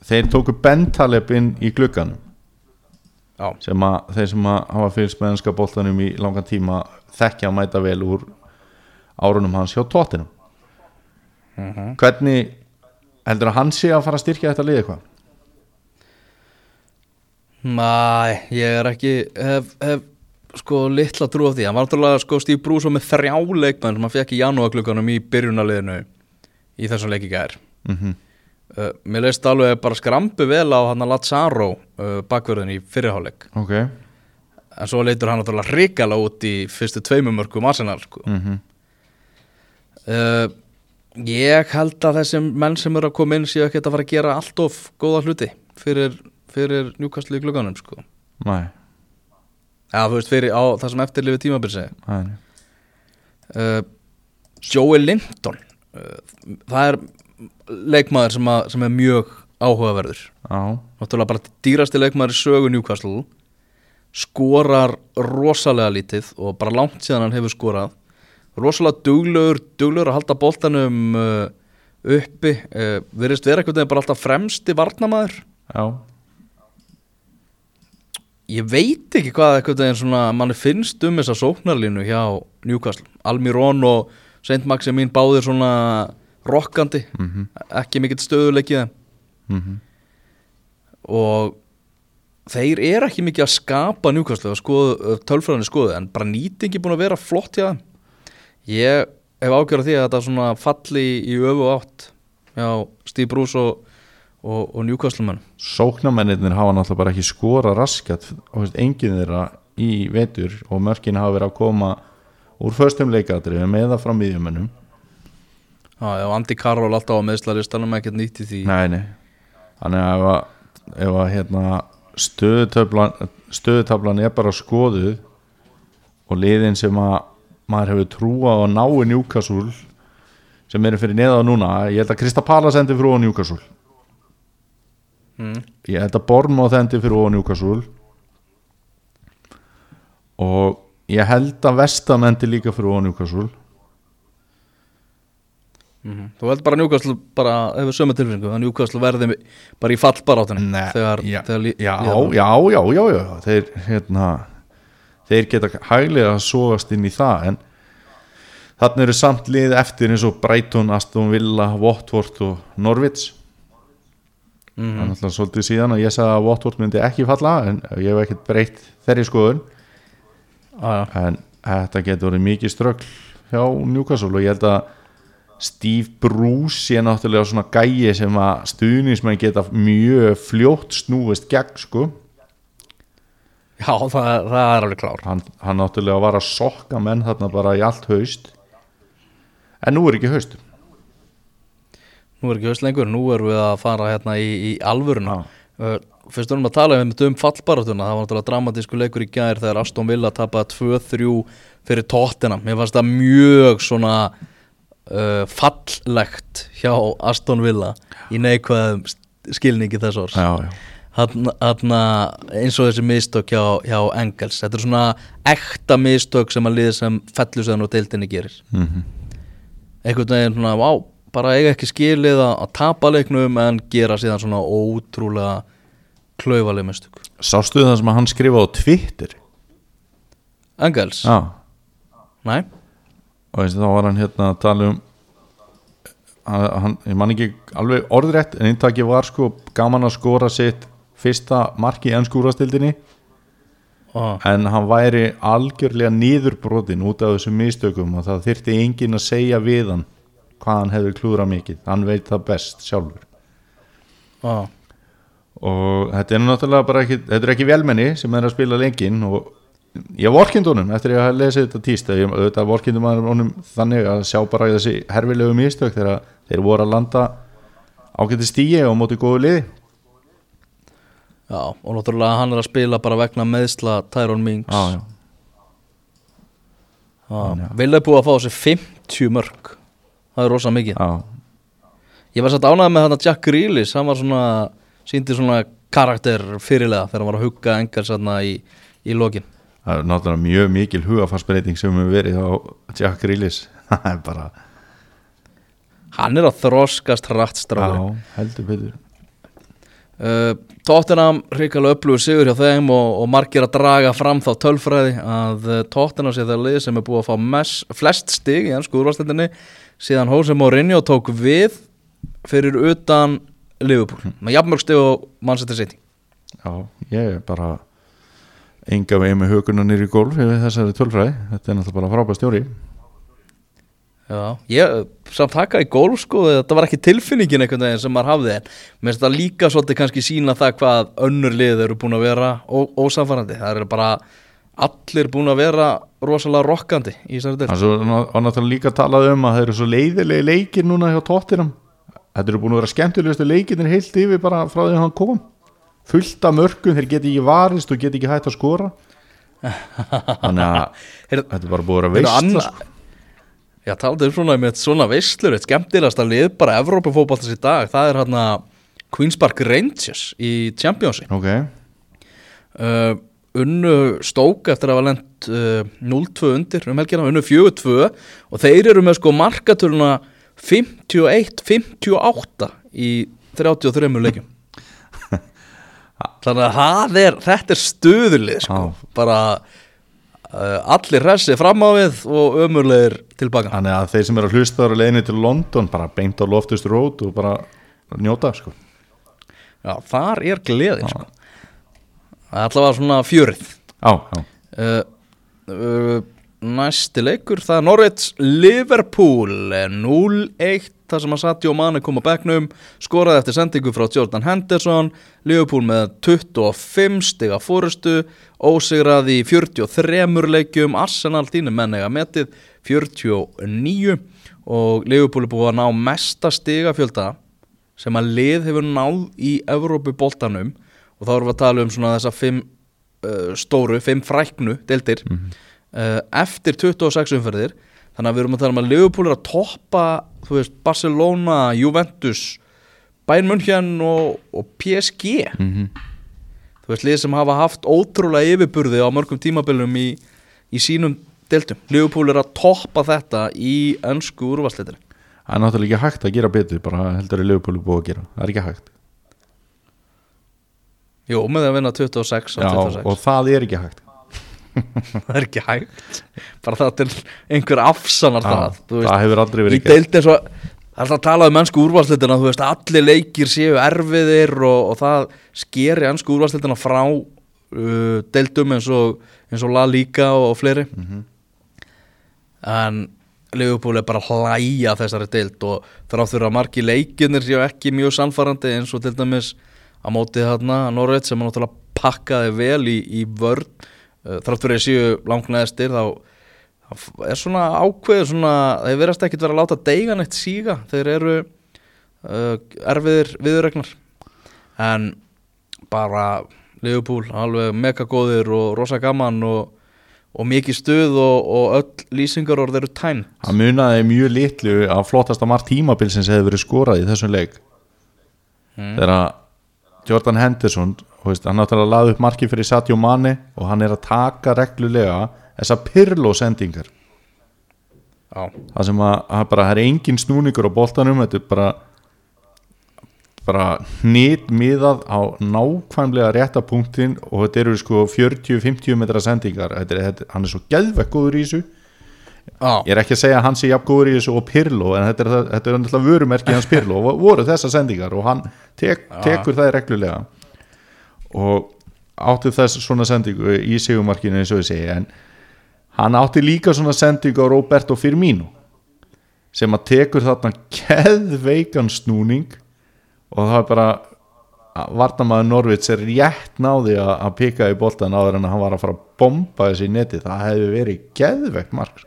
þeir tóku Bentaleb inn í glugganum. Já, sem að þeir sem að hafa fylgst með ennska boltanum í langan tíma þekkja að mæta vel úr árunum hans hjá tóttinum hvernig heldur að hann sé að fara að styrkja þetta lið eitthvað? Mæ, ég er ekki hef, hef sko litla trú á því hann var náttúrulega sko Steve Bruce með þrjá leikmenn sem hann fekk í janúarklukkanum í byrjunarliðinu í þessum leiki gær mm -hmm. uh, Mér leist alveg bara skrampu vel á hann að Lazaro uh, bakverðin í fyrirháleik ok en svo leitur hann náttúrulega ríkala út í fyrstu tveimum mörgum Arsenal sko. mm uh, Ég held að þessum menn sem eru að koma inn séu ekki að fara að gera allt of góða hluti fyrir, fyrir njúkastlu í klukkanum sko. Nei, Já, þú veist, fyrir á það sem eftirlifið tímabilsi nei, uh, Joey Linton uh, það er leikmaður sem, að, sem er mjög áhugaverður. Já. Náttúrulega bara dýrasti leikmaður í sögu Newcastle. Skorar rosalega lítið og bara langt síðan hann hefur skorað. Rosalega duglegur, duglegur að halda boltanum uh, uppi. Uh, verðist vera eitthvað bara alltaf fremsti varnamaður Já, ég veit ekki hvað eitthvað en svona manni finnst um þessa sóknarlínu hjá Newcastle. Almirón og Saint Maximin báðir svona rokkandi Mhm. ekki mikill stöðuleikið mm og þeir eru ekki mikið að skapa Newcastle tölfræðinni skoðu en bara nýtingi búin að vera flott hjá ég hef ágjörð því að þetta svona falli í öfu átt hjá Steve Bruce og, og, og Newcastle menn Sóknarmennir hafa náttúrulega bara ekki skora raskat enginn þeirra í vetur og mörkin hafa verið að koma úr föstum leikadriðum eða frá miðjumennum Já, og Andy Carroll alltaf á meðslaristanum ekkert nýtt í því. Nei, nei. Þannig að ef að, hérna, stöðutöflan, er bara skoðuð og liðin sem að maður hefur trúa á að ná í Newcastle sem eru fyrir neða núna ég held að Krista Pala sendi fyrir ofan Newcastle mm. ég held að Bournemouth endi fyrir ofan Newcastle og ég held að Vestam endi líka fyrir ofan Newcastle Mm Þú held bara Newcastle bara hefur sömu tilfinningu að Newcastle verði bara í þegar, já, þegar lí- já, líður á. já, já, já, já, þeir, hérna, þeir geta hæglega að sogast inn í það en þarna eru samt lið eftir eins og Brighton, Aston Villa, Watford og Norwich Það er náttúrulega svolítið síðan að ég sagði að Watford myndi ekki falla en ég hef ekkert breytt þeirri skoðun. Já. en þetta getur verið mikið ströggl hjá Newcastle og ég held að Steve Bruce sé náttúrulega svona gæi sem að stuðnismenn geta mjög fljótt snúist gegn sko. Já, það, það er alveg klár. Hann, hann náttúrulega var að sokka menn þarna bara í allt haust. En nú er ekki haust Nú er ekki haust lengur, nú erum við að fara hérna í, í alvöruna. Uh, Fyrst erum við að tala um, um fallbaratuna Það var náttúrulega dramatísku leikur í gær Þegar Aston Villa tapaði 2-3 fyrir tóttina Mér fannst það mjög svona uh, fallegt hjá Aston Villa Í neikvæðum skilningi þess. Þarna eins og þessi mistök hjá, hjá Engels. Þetta er svona ekta mistök sem að liða sem fellusöðan og deildinni gerir. Mm einhvern veginn svona, vá, bara eiga ekki skilið að, tapa leiknum en gera síðan svona ótrúlega klaufaleg mistök. Sástu það sem að hann skrifa á Twitter? Engels? já, Nei? og veist, þá var hann hérna að tala um hann, hann, ég man ekki alveg orðrétt en eintakið var sko gaman að skora sitt fyrsta mark í ennskúrastildinni Ó, en hann væri algjörlega niðurbrotin út af þessum mistökum og það þyrfti enginn að segja við hann hvað hann hefur klúra mikið. Hann veit það best sjálfur. Ó, og þetta er náttúrulega bara ekki þetta er ekki velmenni sem er að spila lengin og ég vorkind honum eftir ég að lesa þetta tíst ég, þetta vorkindum að honum þannig að sjá bara þessi herfilegu mistök þegar þeir voru að landa ágætti stíi og móti góðu liði. Já, og náttúrulega hann er að spila bara vegna meðsla Tyrone Mings. Vilja búið að fá þessi 50 mörg það er rosa mikið. Já. Ég var satt ánægð með hann að Jack Grealish. Hann var svona, síndi svona karakter fyrirlega þegar hann var að hugga Engels hérna í, í lokin. Það er náttúrulega mjög mikil hugafarsbreyting sem hefur verið á Jack Grealish. [LAUGHS] Það er bara Hann er að þroskast hratt stráður já, heldur betur. Uh, Tottenham hrikalega upplúið sigur hjá þeim og, og margir að draga fram þá tölfræði að uh, Tottenham sé það lið sem er búið að fá mess, flest stig í ennsku úrvastendinni síðan Jose Mourinho tók við fyrir utan Liverpool með jafnmörg stig og Manchester City. Já, ég er bara enga veginn með huguna nýri gólf yfir þessari tölfræði, þetta er náttúrulega bara frábæð stjóri. Já, ég samt taka í gólf sko þetta var ekki tilfinningin einhvern veginn sem maður hafði en mér finnst það líka svolítið kannski sína það hvað önnur lið eru búin að vera ósamfærandi, það eru bara allir búin að vera rosalega rokkandi í þessari del Þannig að var náttúrulega líka talað um að það eru svo leiðilegi leikir núna hjá tóttinam Þetta eru búin að vera skemmtilegustu leikirnir heilt yfir bara frá því að hann kom. Fullt af mörgum, þeir geti ekki varist og geti ekki hægt að skora. Þannig að [LAUGHS] þetta er bara búin að Heyrðu, veist Anna- sko. Já, talaðu um svona með svona veislur eitt skemmtilegast að lið bara Evrópufótboltas í dag, það er hérna Queen's Park Rangers í Championship. Ok, uh, unnu stók eftir að hafa lent uh, 0-2 undir um helgina, unnu 4-2 og þeir eru með sko markatöluna 51-58 í 33 leikjum. [LAUGHS] Þannig að er þetta er stuðlið sko. Já. bara uh, allir hressi fram á við og ömurlegir tilbaka. Þannig að þeir sem eru að hlusta ára leiðinni til London bara beint á loftust rót og bara njóta sko. Já, þar er gleðin sko. Það er allavega svona fjörið. Uh, uh, Næsti leikur Það er Norwich Liverpool eh, 0-1 þar sem að Sadio Mane kom á bekknum skoraði eftir sendingu frá Jordan Henderson Liverpool með 25 stiga fórustu ósigraði í 43 leikjum Arsenal þínu menn eiga metið 49 og Liverpool er búið að ná mesta stiga fjölda sem að lið hefur náð í Evrópu boltanum og þá erum við að tala um svona þessa fimm uh, stóru, fimm fræknu deltir uh, eftir 26 umferðir. Þannig að við erum að tala um að Liverpool er að toppa þú veist, Barcelona, Juventus Bayern München og, og PSG Mhm. þú veist, lið sem hafa haft ótrúlega yfirburði á mörgum tímabilum í, í sínum deltum Liverpool er að toppa þetta í önsku úrvarsleitinni það er náttúrulega ekki hægt að gera betur bara heldur að Leopold er búið að gera. Það er ekki hægt Jú, með að vinna 26 á Já, 26 og það er ekki hægt. [LAUGHS] Það er ekki hægt. Bara það til einhver afsanar það Já, þú veist, það hefur aldrei verið gert. deild eins og það er alltaf að tala um ennsku úrvarsleitina þú veist, allir leikir séu erfiðir og, og það skeri ennsku úrvarsleitina frá uh, deildum eins og, eins og La Liga og, og fleiri. En Liverpool er bara að hlæja þessari deild og þráttur að margi leikinir séu ekki mjög sannfarandi eins og til dæmis á móti þarna Norveit sem er náttúrulega pakkaði vel í, í vörn. Uh, þrátt fyrir að séu langneðstir þá er svona ákveður svona, þeir verðast ekkit vera að láta deigan eitt síga, þeir eru uh, erfiðir viðurregnar en bara Liverpool, alveg megagóðir og rosa gaman og, og mikið stuð og, og öll lýsingar orð eru tæmt. Hann munaði mjög litlu að flottasta margt tímabilsins hefði verið skorað í þessum leik. Mm. þegar að Jordan Henderson veist, hann náttúrulega laði upp marki fyrir Sadio Mane og hann er að taka reglulega þessa Pirlo sendingar. Já, það sem að, að bara, það er engin snúningur á boltanum, þetta er bara bara hnýtt miðað á nákvæmlega rétta punktin og þetta eru sko 40-50 metra sendingar. Þetta er, þetta, hann er svo geðvekk góður í þessu já, ég er ekki að segja að hann sé jafn góður í þessu og Pirlo en þetta er, þetta er náttúrulega vörumerki hans Pirlo. Og voru þessar sendingar og hann tek, tekur það reglulega. Og átti þess svona sendingu í sigumarkinu eins og ég segi en hann átti líka svona sendingu á Roberto Firmino sem að tekur þarna keðveikan snúning og það er bara varnamaður Norvits er rétt náði að, pika í boltan áður en að hann var að fara að bomba þessi neti það hefði verið keðveikt mark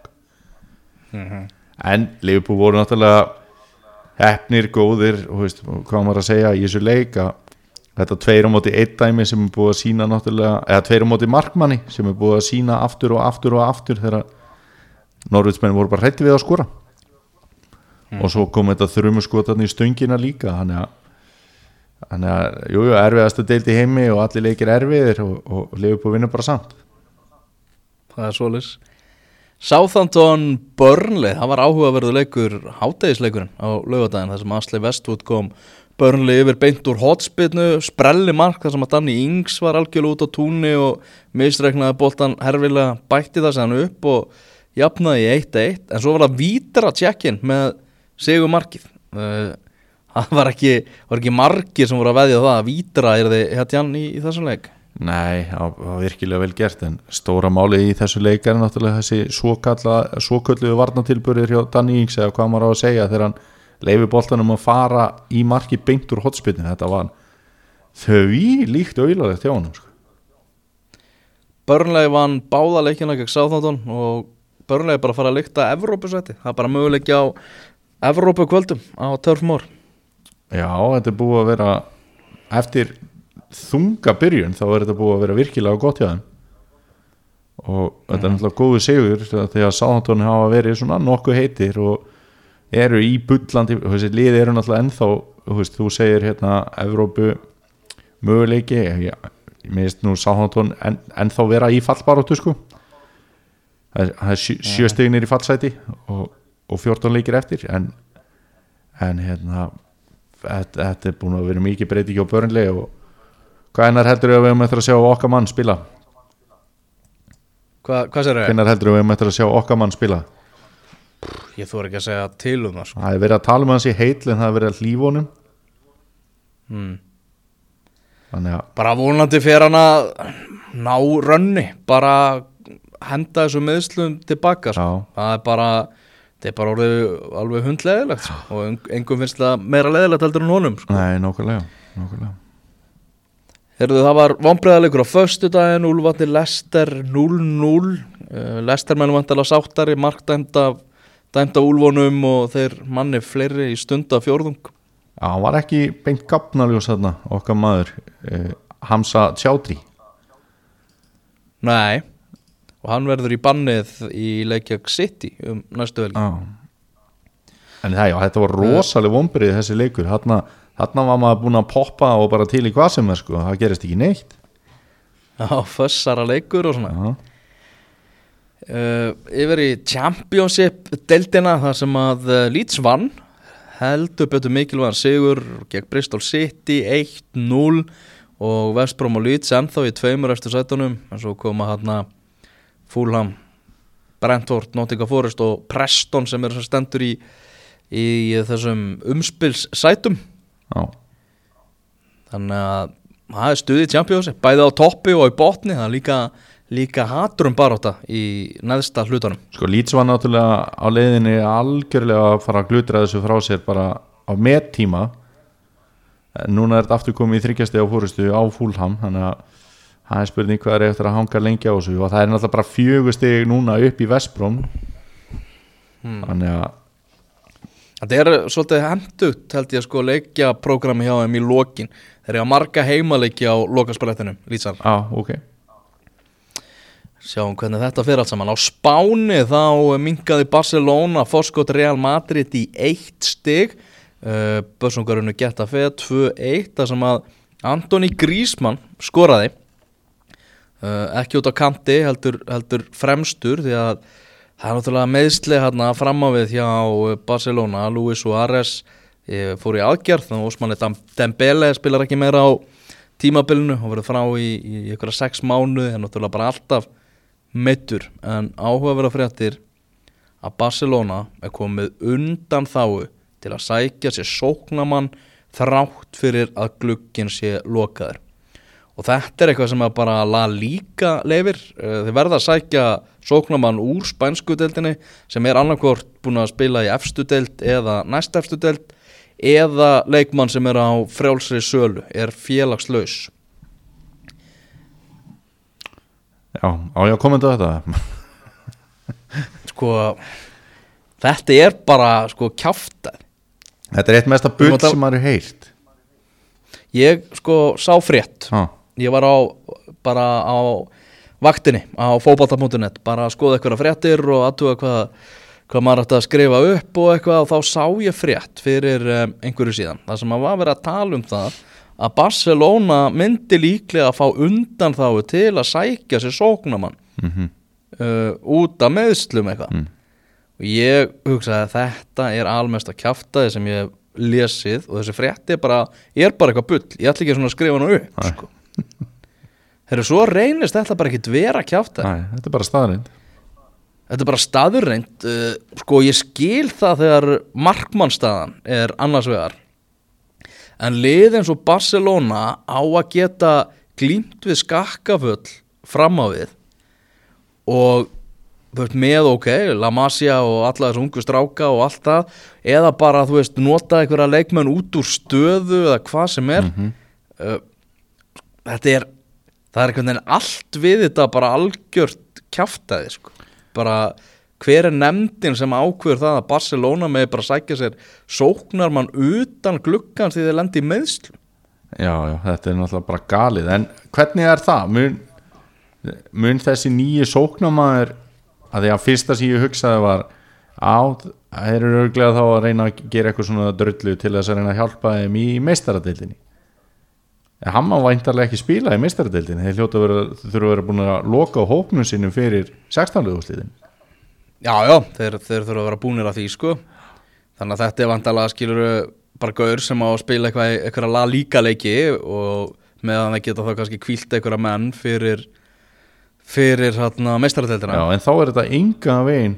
sko. en Liverpool voru náttúrulega hefnir, góðir og veist, hvað maður að segja í þessu leik að þetta tveir á móti eitt dæmi sem er búið að sína náttúrulega, eða tveir á móti markmanni sem er búið að sína aftur og aftur og aftur þegar Norvitsmenn voru bara hrætti við að skora. Og svo kom þetta þrjumu í stöngina líka þannig að þannig að, jú, jú, erfiðast að deildi heimi og allir leikir erfiðir og, og Liverpool vinnur bara samt. Það er svolis Southampton Burnley, það var áhugaverðu leikur hátægisleikurinn á laugardaginn þar sem Asli Westwood kom Burnley yfir beint úr hotspinnu sprelli mark þar sem að Danny Ings var algjörlega út á túnni og misreiknaði boltan herfilega bætti það sem hann upp og jafnaði í 1-1 en svo var það vítra tjekkin með sigur markið uh, það var ekki, var ekki margir sem voru að veðja það að vítra er þið héttjan í, í þessum leik Nei, það var virkilega vel gert en stóra málið í þessu leik er náttúrulega þessi svokölluðu varnatilbörður hjá Danny Ings eða hvað maður á að segja þegar hann leifi boltanum að fara í marki beint úr hotspinni þetta var þau líkt auðlarlegt hjá hann sko. Burnley vann báða leikina gegn Southampton og Burnley er bara fara að lykta Evrópusæti, það er bara möguleiki á Evrópu kvöldum á Turf Moor. Já, þetta er búið að vera eftir þunga byrjun þá er þetta búið að vera virkilega gott hjá þeim. Og þetta er náttúrulega góðu sigur þegar Southampton hafa verið svona nokkuð heitir og eru í bullandi, liði eru náttúrulega ennþá þú, veist, þú segir hérna Evrópu möguleiki ég minnst nú Southampton en, ennþá vera í fallbaróttu sko. Það er, það er sjö, sjö steginir í fallsæti og, og 14 leikir eftir en, en hérna þetta, þetta er búin að vera mikið breyting á börnlega og hvað ennar heldur við að við höfum eftir að sjá okkar mann spila Hva, Hvað sér þau? hvenær heldur við að við höfum eftir að sjá okkar mann spila Ég þú ekki að segja til um það sko. það er verið að tala um hans í heitl en það er verið að hlífa honum hmm. þannig að Bara vonandi fyrir hann að ná rönni bara henda þessu meðslum tilbaka sko. Það er bara þetta er bara orðið alveg hundleðilegt sko. og en- engum finnst það meira leðilegt heldur en honum sko. nei, nákvæmlega, nákvæmlega. Herðu, það var vonbreiðalegur á föstudaginn, Úlfandi Lester 0-0 uh, Lester mennum vantilega sáttari, mark dæmda Úlfonum og þeir manni fleiri í stunda fjórðung Já, hann var ekki beint gafnaljós þarna okkar maður eh, Hamza Tjádri Nei, og hann verður í bannið í Leikjag City um næstu velgi Já. En það, já, þetta var rosaleg vombrið þessi leikur. Þarna, þarna var maður búin að poppa og bara til í hvað sem er sko, það gerist ekki neitt. Já, fössara leikur og svona. Uh, Yfir í Championship deildina þar sem að uh, Leeds vann heldur betur mikilvæðan sigur gegn Bristol City 1-0 og Vestbrom og Leeds ennþá í tveimur eftir sætunum. En svo koma hérna Fulham Brentford, Nottingham Forest og Preston sem er stendur í, í þessum umspilssætum já, þannig að það er stuðið Championship bæði á toppi og í botni það er líka, líka haturum baráta í neðsta hlutunum sko Leeds var náttúrulega á leiðinni algjörlega að fara að glutra þessu frá sér bara á mettíma. Núna er þetta aftur komið í þryggjasti á fórustu á Fúlham þannig að það er spurning hvað er eftir að hanga lengi á þessu. Og það er náttúrulega bara fjögustig núna upp í Vestbróm Hmm. þannig að Þetta er svolítið hendugt held ég að sko leikja prógrami hjá þeim í lokin. Þeir eru að marga heimaleiki á lokasprættinum Lísar, á, ok. Sjáum hvernig þetta fyrir allt saman. Á Spáni þá minkaði Barcelona Foskot Real Madrid í eitt stig. Uh, Börsungurinu geta feð 2-1 þar sem að Antoni Grísmann skoraði. Uh, ekki út á kanti heldur, heldur fremstur því að það er náttúrulega meðsli hérna fram á við hjá Barcelona Luis Suárez. Eh, fór í aðgerð þannig að Osmani Dembele spilar ekki meira á tímabilinu. Og verður frá í, í ykkur sex mánuði en náttúrulega bara alltaf meittur en áhugaverða fréttir að Barcelona er komið undan þáu til að sækja sér sóknamann þrátt fyrir að glugginn sé lokaður og þetta er eitthvað sem að bara La Liga leifir, þeir verða að sækja sóknamann úr spænsku deildinni sem er annarkvort búin að spila í efstu deild eða næst efstu deild eða leikmann sem er á frjálsri sölu, er félagslaus. Já, á ég að kommenta þetta? Sko þetta er bara sko kjáftað þetta er eitt mesta bull sem maður heilt ég sko sá frétt. Já, ég var á bara á vaktinni á fótbolta.net bara að skoða eitthvað fréttir og aðtuga hvað, hvað maður ætti að skrifa upp og eitthvað og þá sá ég frétt fyrir um, einhverju síðan. Það sem að var verið að tala um það að Barcelona myndi líklega að fá undan þá til að sækja sér sóknamann mm uh, út af meðslum eitthvað. Mm. og ég hugsaði að þetta er almest að kjaftaði sem ég lesið og þessi frétti er bara, er bara eitthvað bull. Ég ætla ekki að skrifa hana upp sko. [LAUGHS] Þegar svo reynist þetta bara ekkit vera kjaftaði Næ, þetta er bara staðrind þetta er bara staðurreind uh, sko ég skil það þegar markmannstaðan er annars vegar. En lið eins og Barcelona á að geta glýmt við skakkaföll fram á við. Og þú veist með ok, La Masia og alla þessu ungu stráka og allt það eða bara þú veist nota einhverja leikmenn út úr stöðu eða hvað sem er. Mhm. uh, þetta er það er einhvern veginn allt við þetta bara algjört kjaftaði sko. bara hver er nefndin sem ákveður það að Barcelona með bara sækja sér sóknar mann utan glukkans því þeir lendi í meðslu já, já, þetta er náttúrulega bara galið en hvernig er það? mun, mun þessi nýju sóknamaður að því að fyrsta sem ég hugsaði var á, þeir eru örglega þá að reyna að gera eitthvað svona drullu til þess að reyna að hjálpa þeim í meistaradeildinni en hann má væntarlega ekki spila í meistaradeildinni þeir hljóta að þurfa að vera búin að loka á hópnum sínum fyrir 16. úrslitin já já, þeir, þeir þurfa að vera búnir að því sko þannig að þetta er vandalega skilur bara gaur sem á að spila eitthvað, eitthvað la líka leiki og meðan það geta þá kannski kvílt eitthvað menn fyrir fyrir hérna meistaradeildina já, en þá er þetta enga veginn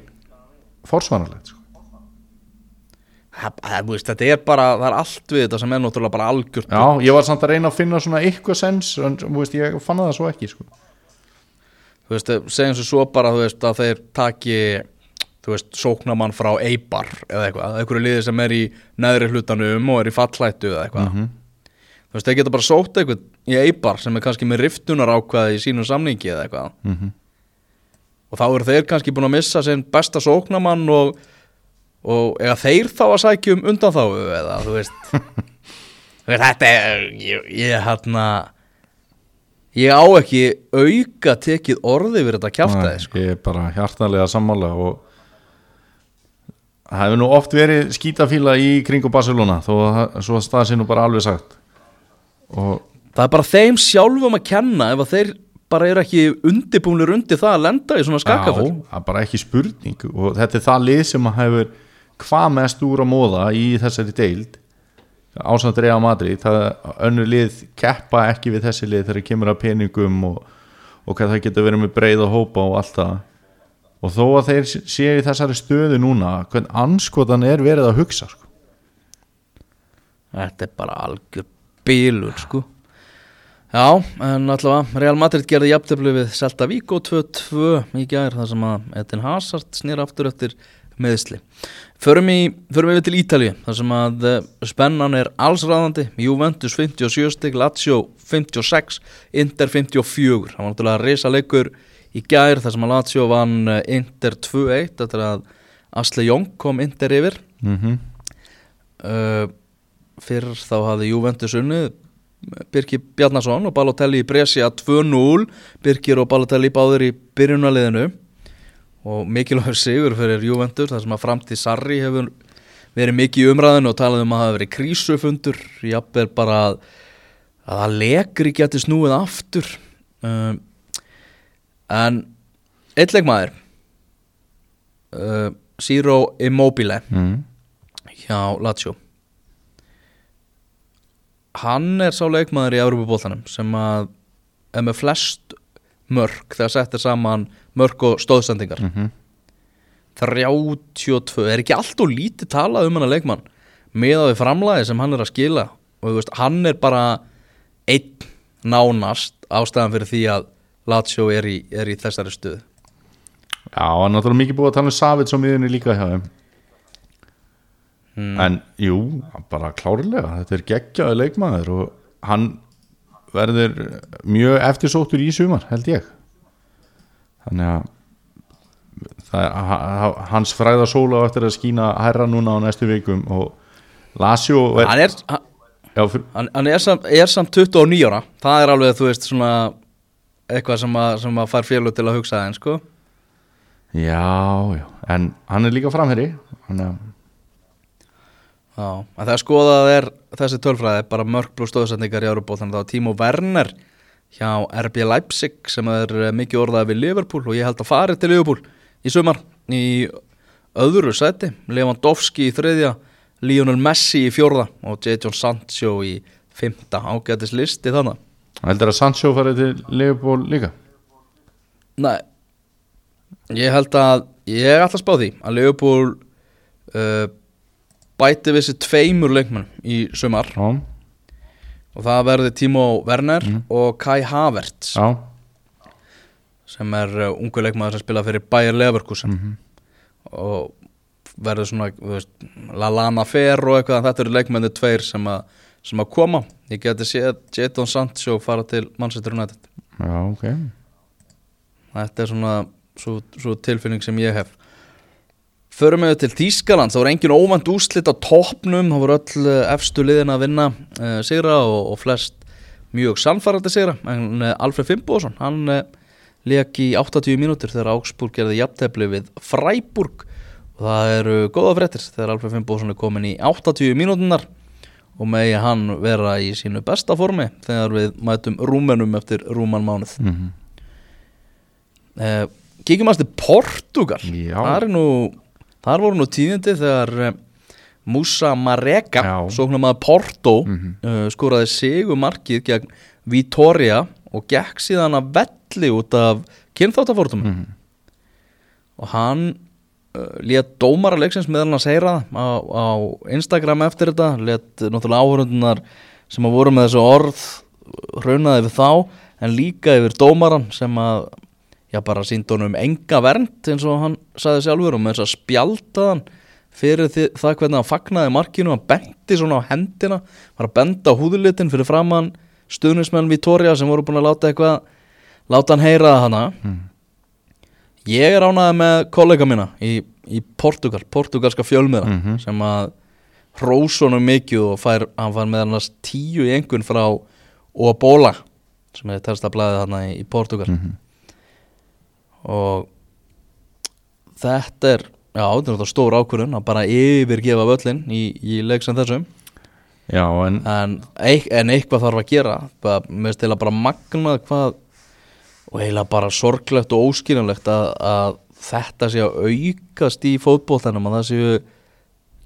forsvanarlegt sko. Það, er bara, það er allt við þetta sem er náttúrulega bara algjört já, ég var samt að reyna að finna svona eitthvað sens en veist, ég fann það svo ekki sko. þú veist, segjum svo svo bara veist, að þeir taki þú veist, sóknamann frá Eibar eða eitthvað, einhverju liði sem er í neðri hlutanum og er í fallættu eða eitthvað Mhm. þú veist, þeir geta bara sótt eitthvað í Eibar sem er kannski með riftunar ákvaði í sínum samningi eða eitthvað mm og þá eru þeir kannski búin að missa og, eða þeir þá að sækja um undan þá eða [LAUGHS] þú veist, þetta er ég, ég hérna ég á ekki auka tekið orði við þetta kjaftaði sko. ég er bara hjartanlega sammála og það hefur nú oft verið skítafíla í kringu Barcelona þó að svo að það sé nú bara alveg sagt. Og það er bara þeim sjálfum að kenna ef að þeir bara eru ekki undirbúinir undir það að lenda í svona skakkaföll Já, það er bara ekki spurning og þetta er það lið sem að hefur hvað mest úr að móða í þessari deild ásamt Real Madrid það önnur lið keppa ekki við þessi lið þegar kemur að peningum og, og hvað það getur verið með breiða hópa og allt það. Og þó að þeir séu í þessari stöðu núna hvern anskotan er verið að hugsa sko. Þetta er bara algjör bílur sko. Já, en allavega Real Madrid gerði jafntefli við Celta Vigo 2-2 í gær þar sem að Edin Hazard snýr aftur eftir meðsli Förum, við til Ítalíu þar sem að uh, spennan er allsræðandi Juventus 57 stig, Lazio 56, Inter 54 það var náttúrulega reysa leikur í gær þar sem að Lazio vann uh, Inter 2-1 eftir að Asle Jong kom Inter yfir. Mm uh, fyrir þá hafði Juventus unnið Birkir Bjarnason og Balotelli í Brescia 2-0 Birkir og Balotelli báður í byrjunaliðinu og mikilvægur sigur fyrir Juventus þar sem að framtíð Sarri hefur verið mikið í umræðinu og talað um að það hafi verið krísufundur. Jafnvel bara að að það lekri geti snúið aftur. Um, en eitt leikmaður uh, Ciro Immobile mm. hjá Lazio. Hann er sá leikmaður í Európa-bóltanum sem að er með flest mörk þegar settir saman mörk og stóðsendingar Mm 32, er ekki allt og lítið talað um hann að leikmann? Með að við framlæði sem hann er að skila og þú veist, hann er bara einn nánast ástæðan fyrir því að Lazio er í, er í þessari stuð Já, hann er náttúrulega mikið búið að tala um Savits á miðunni líka hjá þeim. Mm. En jú, bara klárlega Þetta er geggjaði leikmaður og hann verður mjög eftirsóttur í sumar, held ég. Þannig að það, er- ha- ha- hans fræða sóla á eftir að skína herra núna á næstu vikum og er, hann, er, hann, já, fyr, hann, hann er, samt, er samt 29 ára. Það er alveg, þú veist, svona eitthvað sem að, sem að fær félug til að hugsa þeim, sko. Já, já. En hann er líka framherri þannig að Já, en það skoðað er þessi tölfræði bara mörg pluss stóðsendingar í Európa þannig að það var Timo Werner hjá RB Leipzig sem er eh, mikið orðað við Liverpool og ég held að fari til Liverpool í sumar í öðru seti Lewandowski í þriðja Lionel Messi í fjórða og Jadon Sancho í fymta ágætis listi þannig heldur að Sancho farið til Liverpool líka? Nei, ég held að ég er alltaf spáð því að Liverpool uh, bæti við sér tveimur leikmenn í sumar. Já, og það verði Timo Werner og Kai Havertz. Já, sem er uh, ungu leikmaður sem spila fyrir Bayer Leverkusen. Mhm. og verður svona veist, Lallana Fer og eitthvað. Þetta eru leikmenni tveir sem, að sem að koma. Ég geti séð Jadon Sancho fara til Manchester United. Já, ok. Þetta er svona svo, svo tilfinning sem ég hef Förum við til Þýskaland, það voru engin óvænt úslit á toppnum, það voru öll eh, efstu liðin að vinna uh, sigra og, og flest mjög sannfærandi sigra, en uh, Alfred Fimboðsson, hann uh, leik í 80 mínútur þegar Augsburg gerði jafntefli við Freiburg og það eru góða fréttir þegar Alfred Fimboðsson er komin í 80 mínútunar og megi hann vera í sínu besta formi þegar við mætum rúmenum eftir rúman mánuð. mm -hmm. Kíkjum til Portugal Já. Þar, er nú, þar voru nú tíðindi þegar uh, Musa Mareka. Sóknum að Porto Mhm. uh, Skoraði sigu markið gegn Vitoria Og gekk síðan að velli út af kynþáttafórtum Mhm. Og hann uh, Lét dómara leiksins meðal hans heyra það á, á Instagram eftir þetta Lét náttúrulega áhörundunar sem að voru með þessu orð Raunaði við þá En líka yfir dómaran sem að já bara síndi honum enga vernd eins og hann saði sjálfur og með þess að spjalda hann fyrir því, það hvernig hann fagnaði markinu hann benti svona á hendina var að benda á húðulitin fyrir framann stuðnismenn Vitoria sem voru búin að láta eitthvað láta hann heyra það hana Mm. ég er ánaði með kollega mína í, í Portugal, portugalska fjölmiðra Mhm. sem að hrósonum mikið og fær, hann fær með annars tíu í engun frá Obola sem er tersta blæðið þarna í, Portugal Mhm. Og þetta er já, þetta er stór ákvörðun að bara yfirgefa völlin í, í leik sem þessum. Já, en en, eik, en eitthvað þarf að gera. Mér finnst eiginlega bara magnað hvað og eiginlega bara sorglegt og óskiljanlegt að, að þetta sé að aukast í fótboltanum að það séu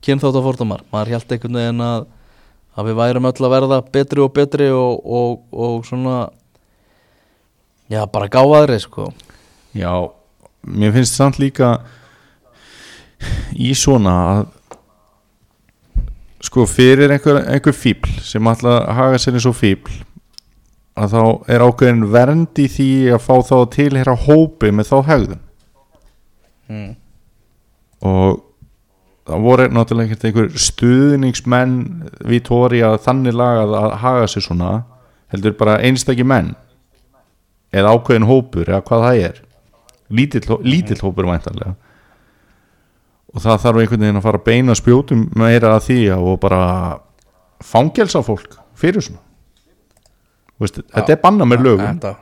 kynþáttafórtumar maður held einhvern veginn að að við værum öll að verða betri og betri og, og, og svona já, bara gáðaðri sko Já, mér finnst samt líka í svona að sko fyrir einhver, einhver fíbl sem ætla að haga sér eins og fíbl að þá er ákveðin vernd í því að fá þá að tilheyra hópi með þá hegðun mm. og það voru náttúrulega ekkert einhver stuðningsmenn Vítória þannig lagað að haga sér svona heldur bara einstaki menn eða ákveðin hópur eða hvað það er lítill, hó- lítill hópur væntanlega. Og það þarf einhvern veginn að fara að beina spjótum meira að því og bara fangelsa fólk fyrir svona. Þú veist, þetta er banna með lögum. Þetta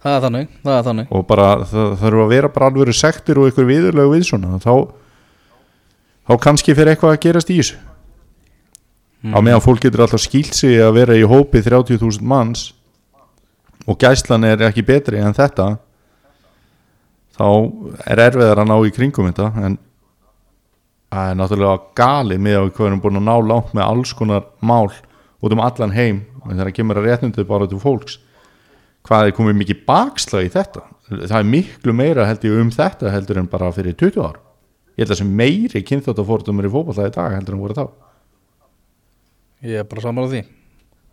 Það er þannig, það er þannig. Og bara það það þarf að vera bara alveg sektir og einhver viðurlegu við svona. Þá, þá kannski fyrir eitthvað að gerast í þessu. Á meðan fólk getur alltaf skýlt sig að vera í hópi 30.000 manns og gæslan er ekki betri en þetta þá er erfiðar að ná í kringum þetta en það er náttúrulega gali með að hvað erum búin að ná langt með alls konar mál út um allan heim. En þegar kemur að réttundu bara til fólks hvað er komið mikið bakslag í þetta? Það er miklu meira held ég um þetta heldur en bara fyrir 20 ár. Ég held að sem meiri kynþáttafórtumur í fótballa í dag heldur en voru þá. Ég er bara saman á því.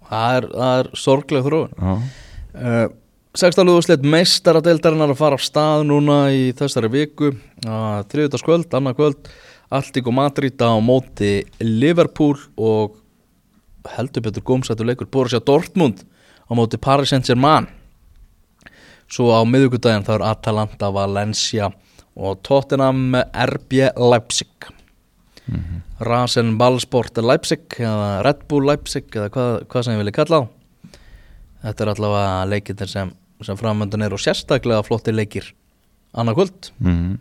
Það er, er sorgleg þróun. Já, uh, 16. úrslit meistaradeildarinnar að fara af stað núna í þessari viku. Uh, þriðutaskvöld, annað kvöld Alltík og Madrid á móti Liverpool og heldur betur gómsættu leikur Borussia Dortmund á móti Paris Saint-Germain. Svo á miðvikudaginn þá er Atalanta, Valencia og Tottenham RB Leipzig. Rasen Ballsport Leipzig eða Red Bull Leipzig eða hvað, hvað sem ég vilja kalla á þetta er allavega leikir sem, sem framöndan er og sérstaklega flotti leikir annað kvöld. Mm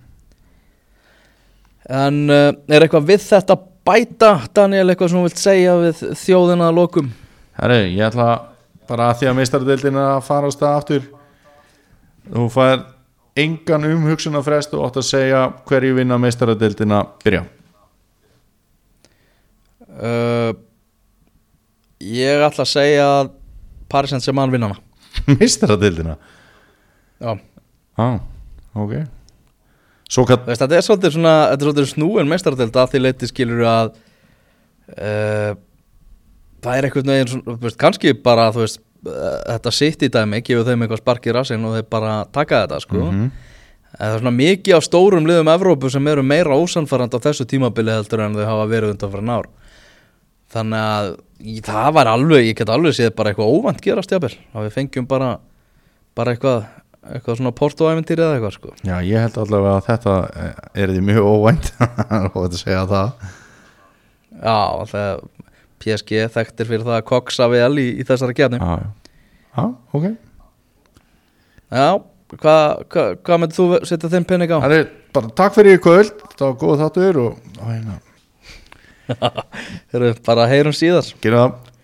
en uh, er eitthvað við þetta bæta Daniel, eitthvað sem þú vilt segja við þjóðina að lokum? Herri, ég ætla bara að því að meistaradeildin er að fara á stað aftur. Þú fær engan umhugsunarfrest og átt að segja hverju vinna meistaradeildina byrja. Uh, ég ætla að segja að Paris Saint-Germain vinna hana meistaradeildina? Já, Já, ok Svo kann Þú veist, þetta er svolítið svona þetta er svolítið snúin meistardelt að því leiti skilur að uh, það er eitthvað neginn kannski bara veist, uh, þetta sitt í dæmi gefur þeim eitthvað spark í rassinn og þeir bara taka þetta sko Mhm. en það er svona mikið af stórum liðum Evrópu sem eru meira ósanfærand á þessu tímabili heldur en þau hafa verið undan fyrir nár þannig að í- það var alveg, ég get alveg séð bara eitthvað óvænt gerast jafnvel, að við fengjum bara bara eitthvað eitthvað svona portóæventýri eða eitthvað sko. Já, ég held allavega að þetta eh, er því mjög óvænt [LAUGHS] og þetta segja það. Já, þegar PSG þekktir fyrir það að koksa vel í, í þessari kefni Já, já, ok. Já, hvað hva, hva myndir þú setja þeim penning á? Það er bara takk fyrir í kvöld. Það var góð þáttur og Æ, na, Þeir eru bara heyrum síðar. Gerum það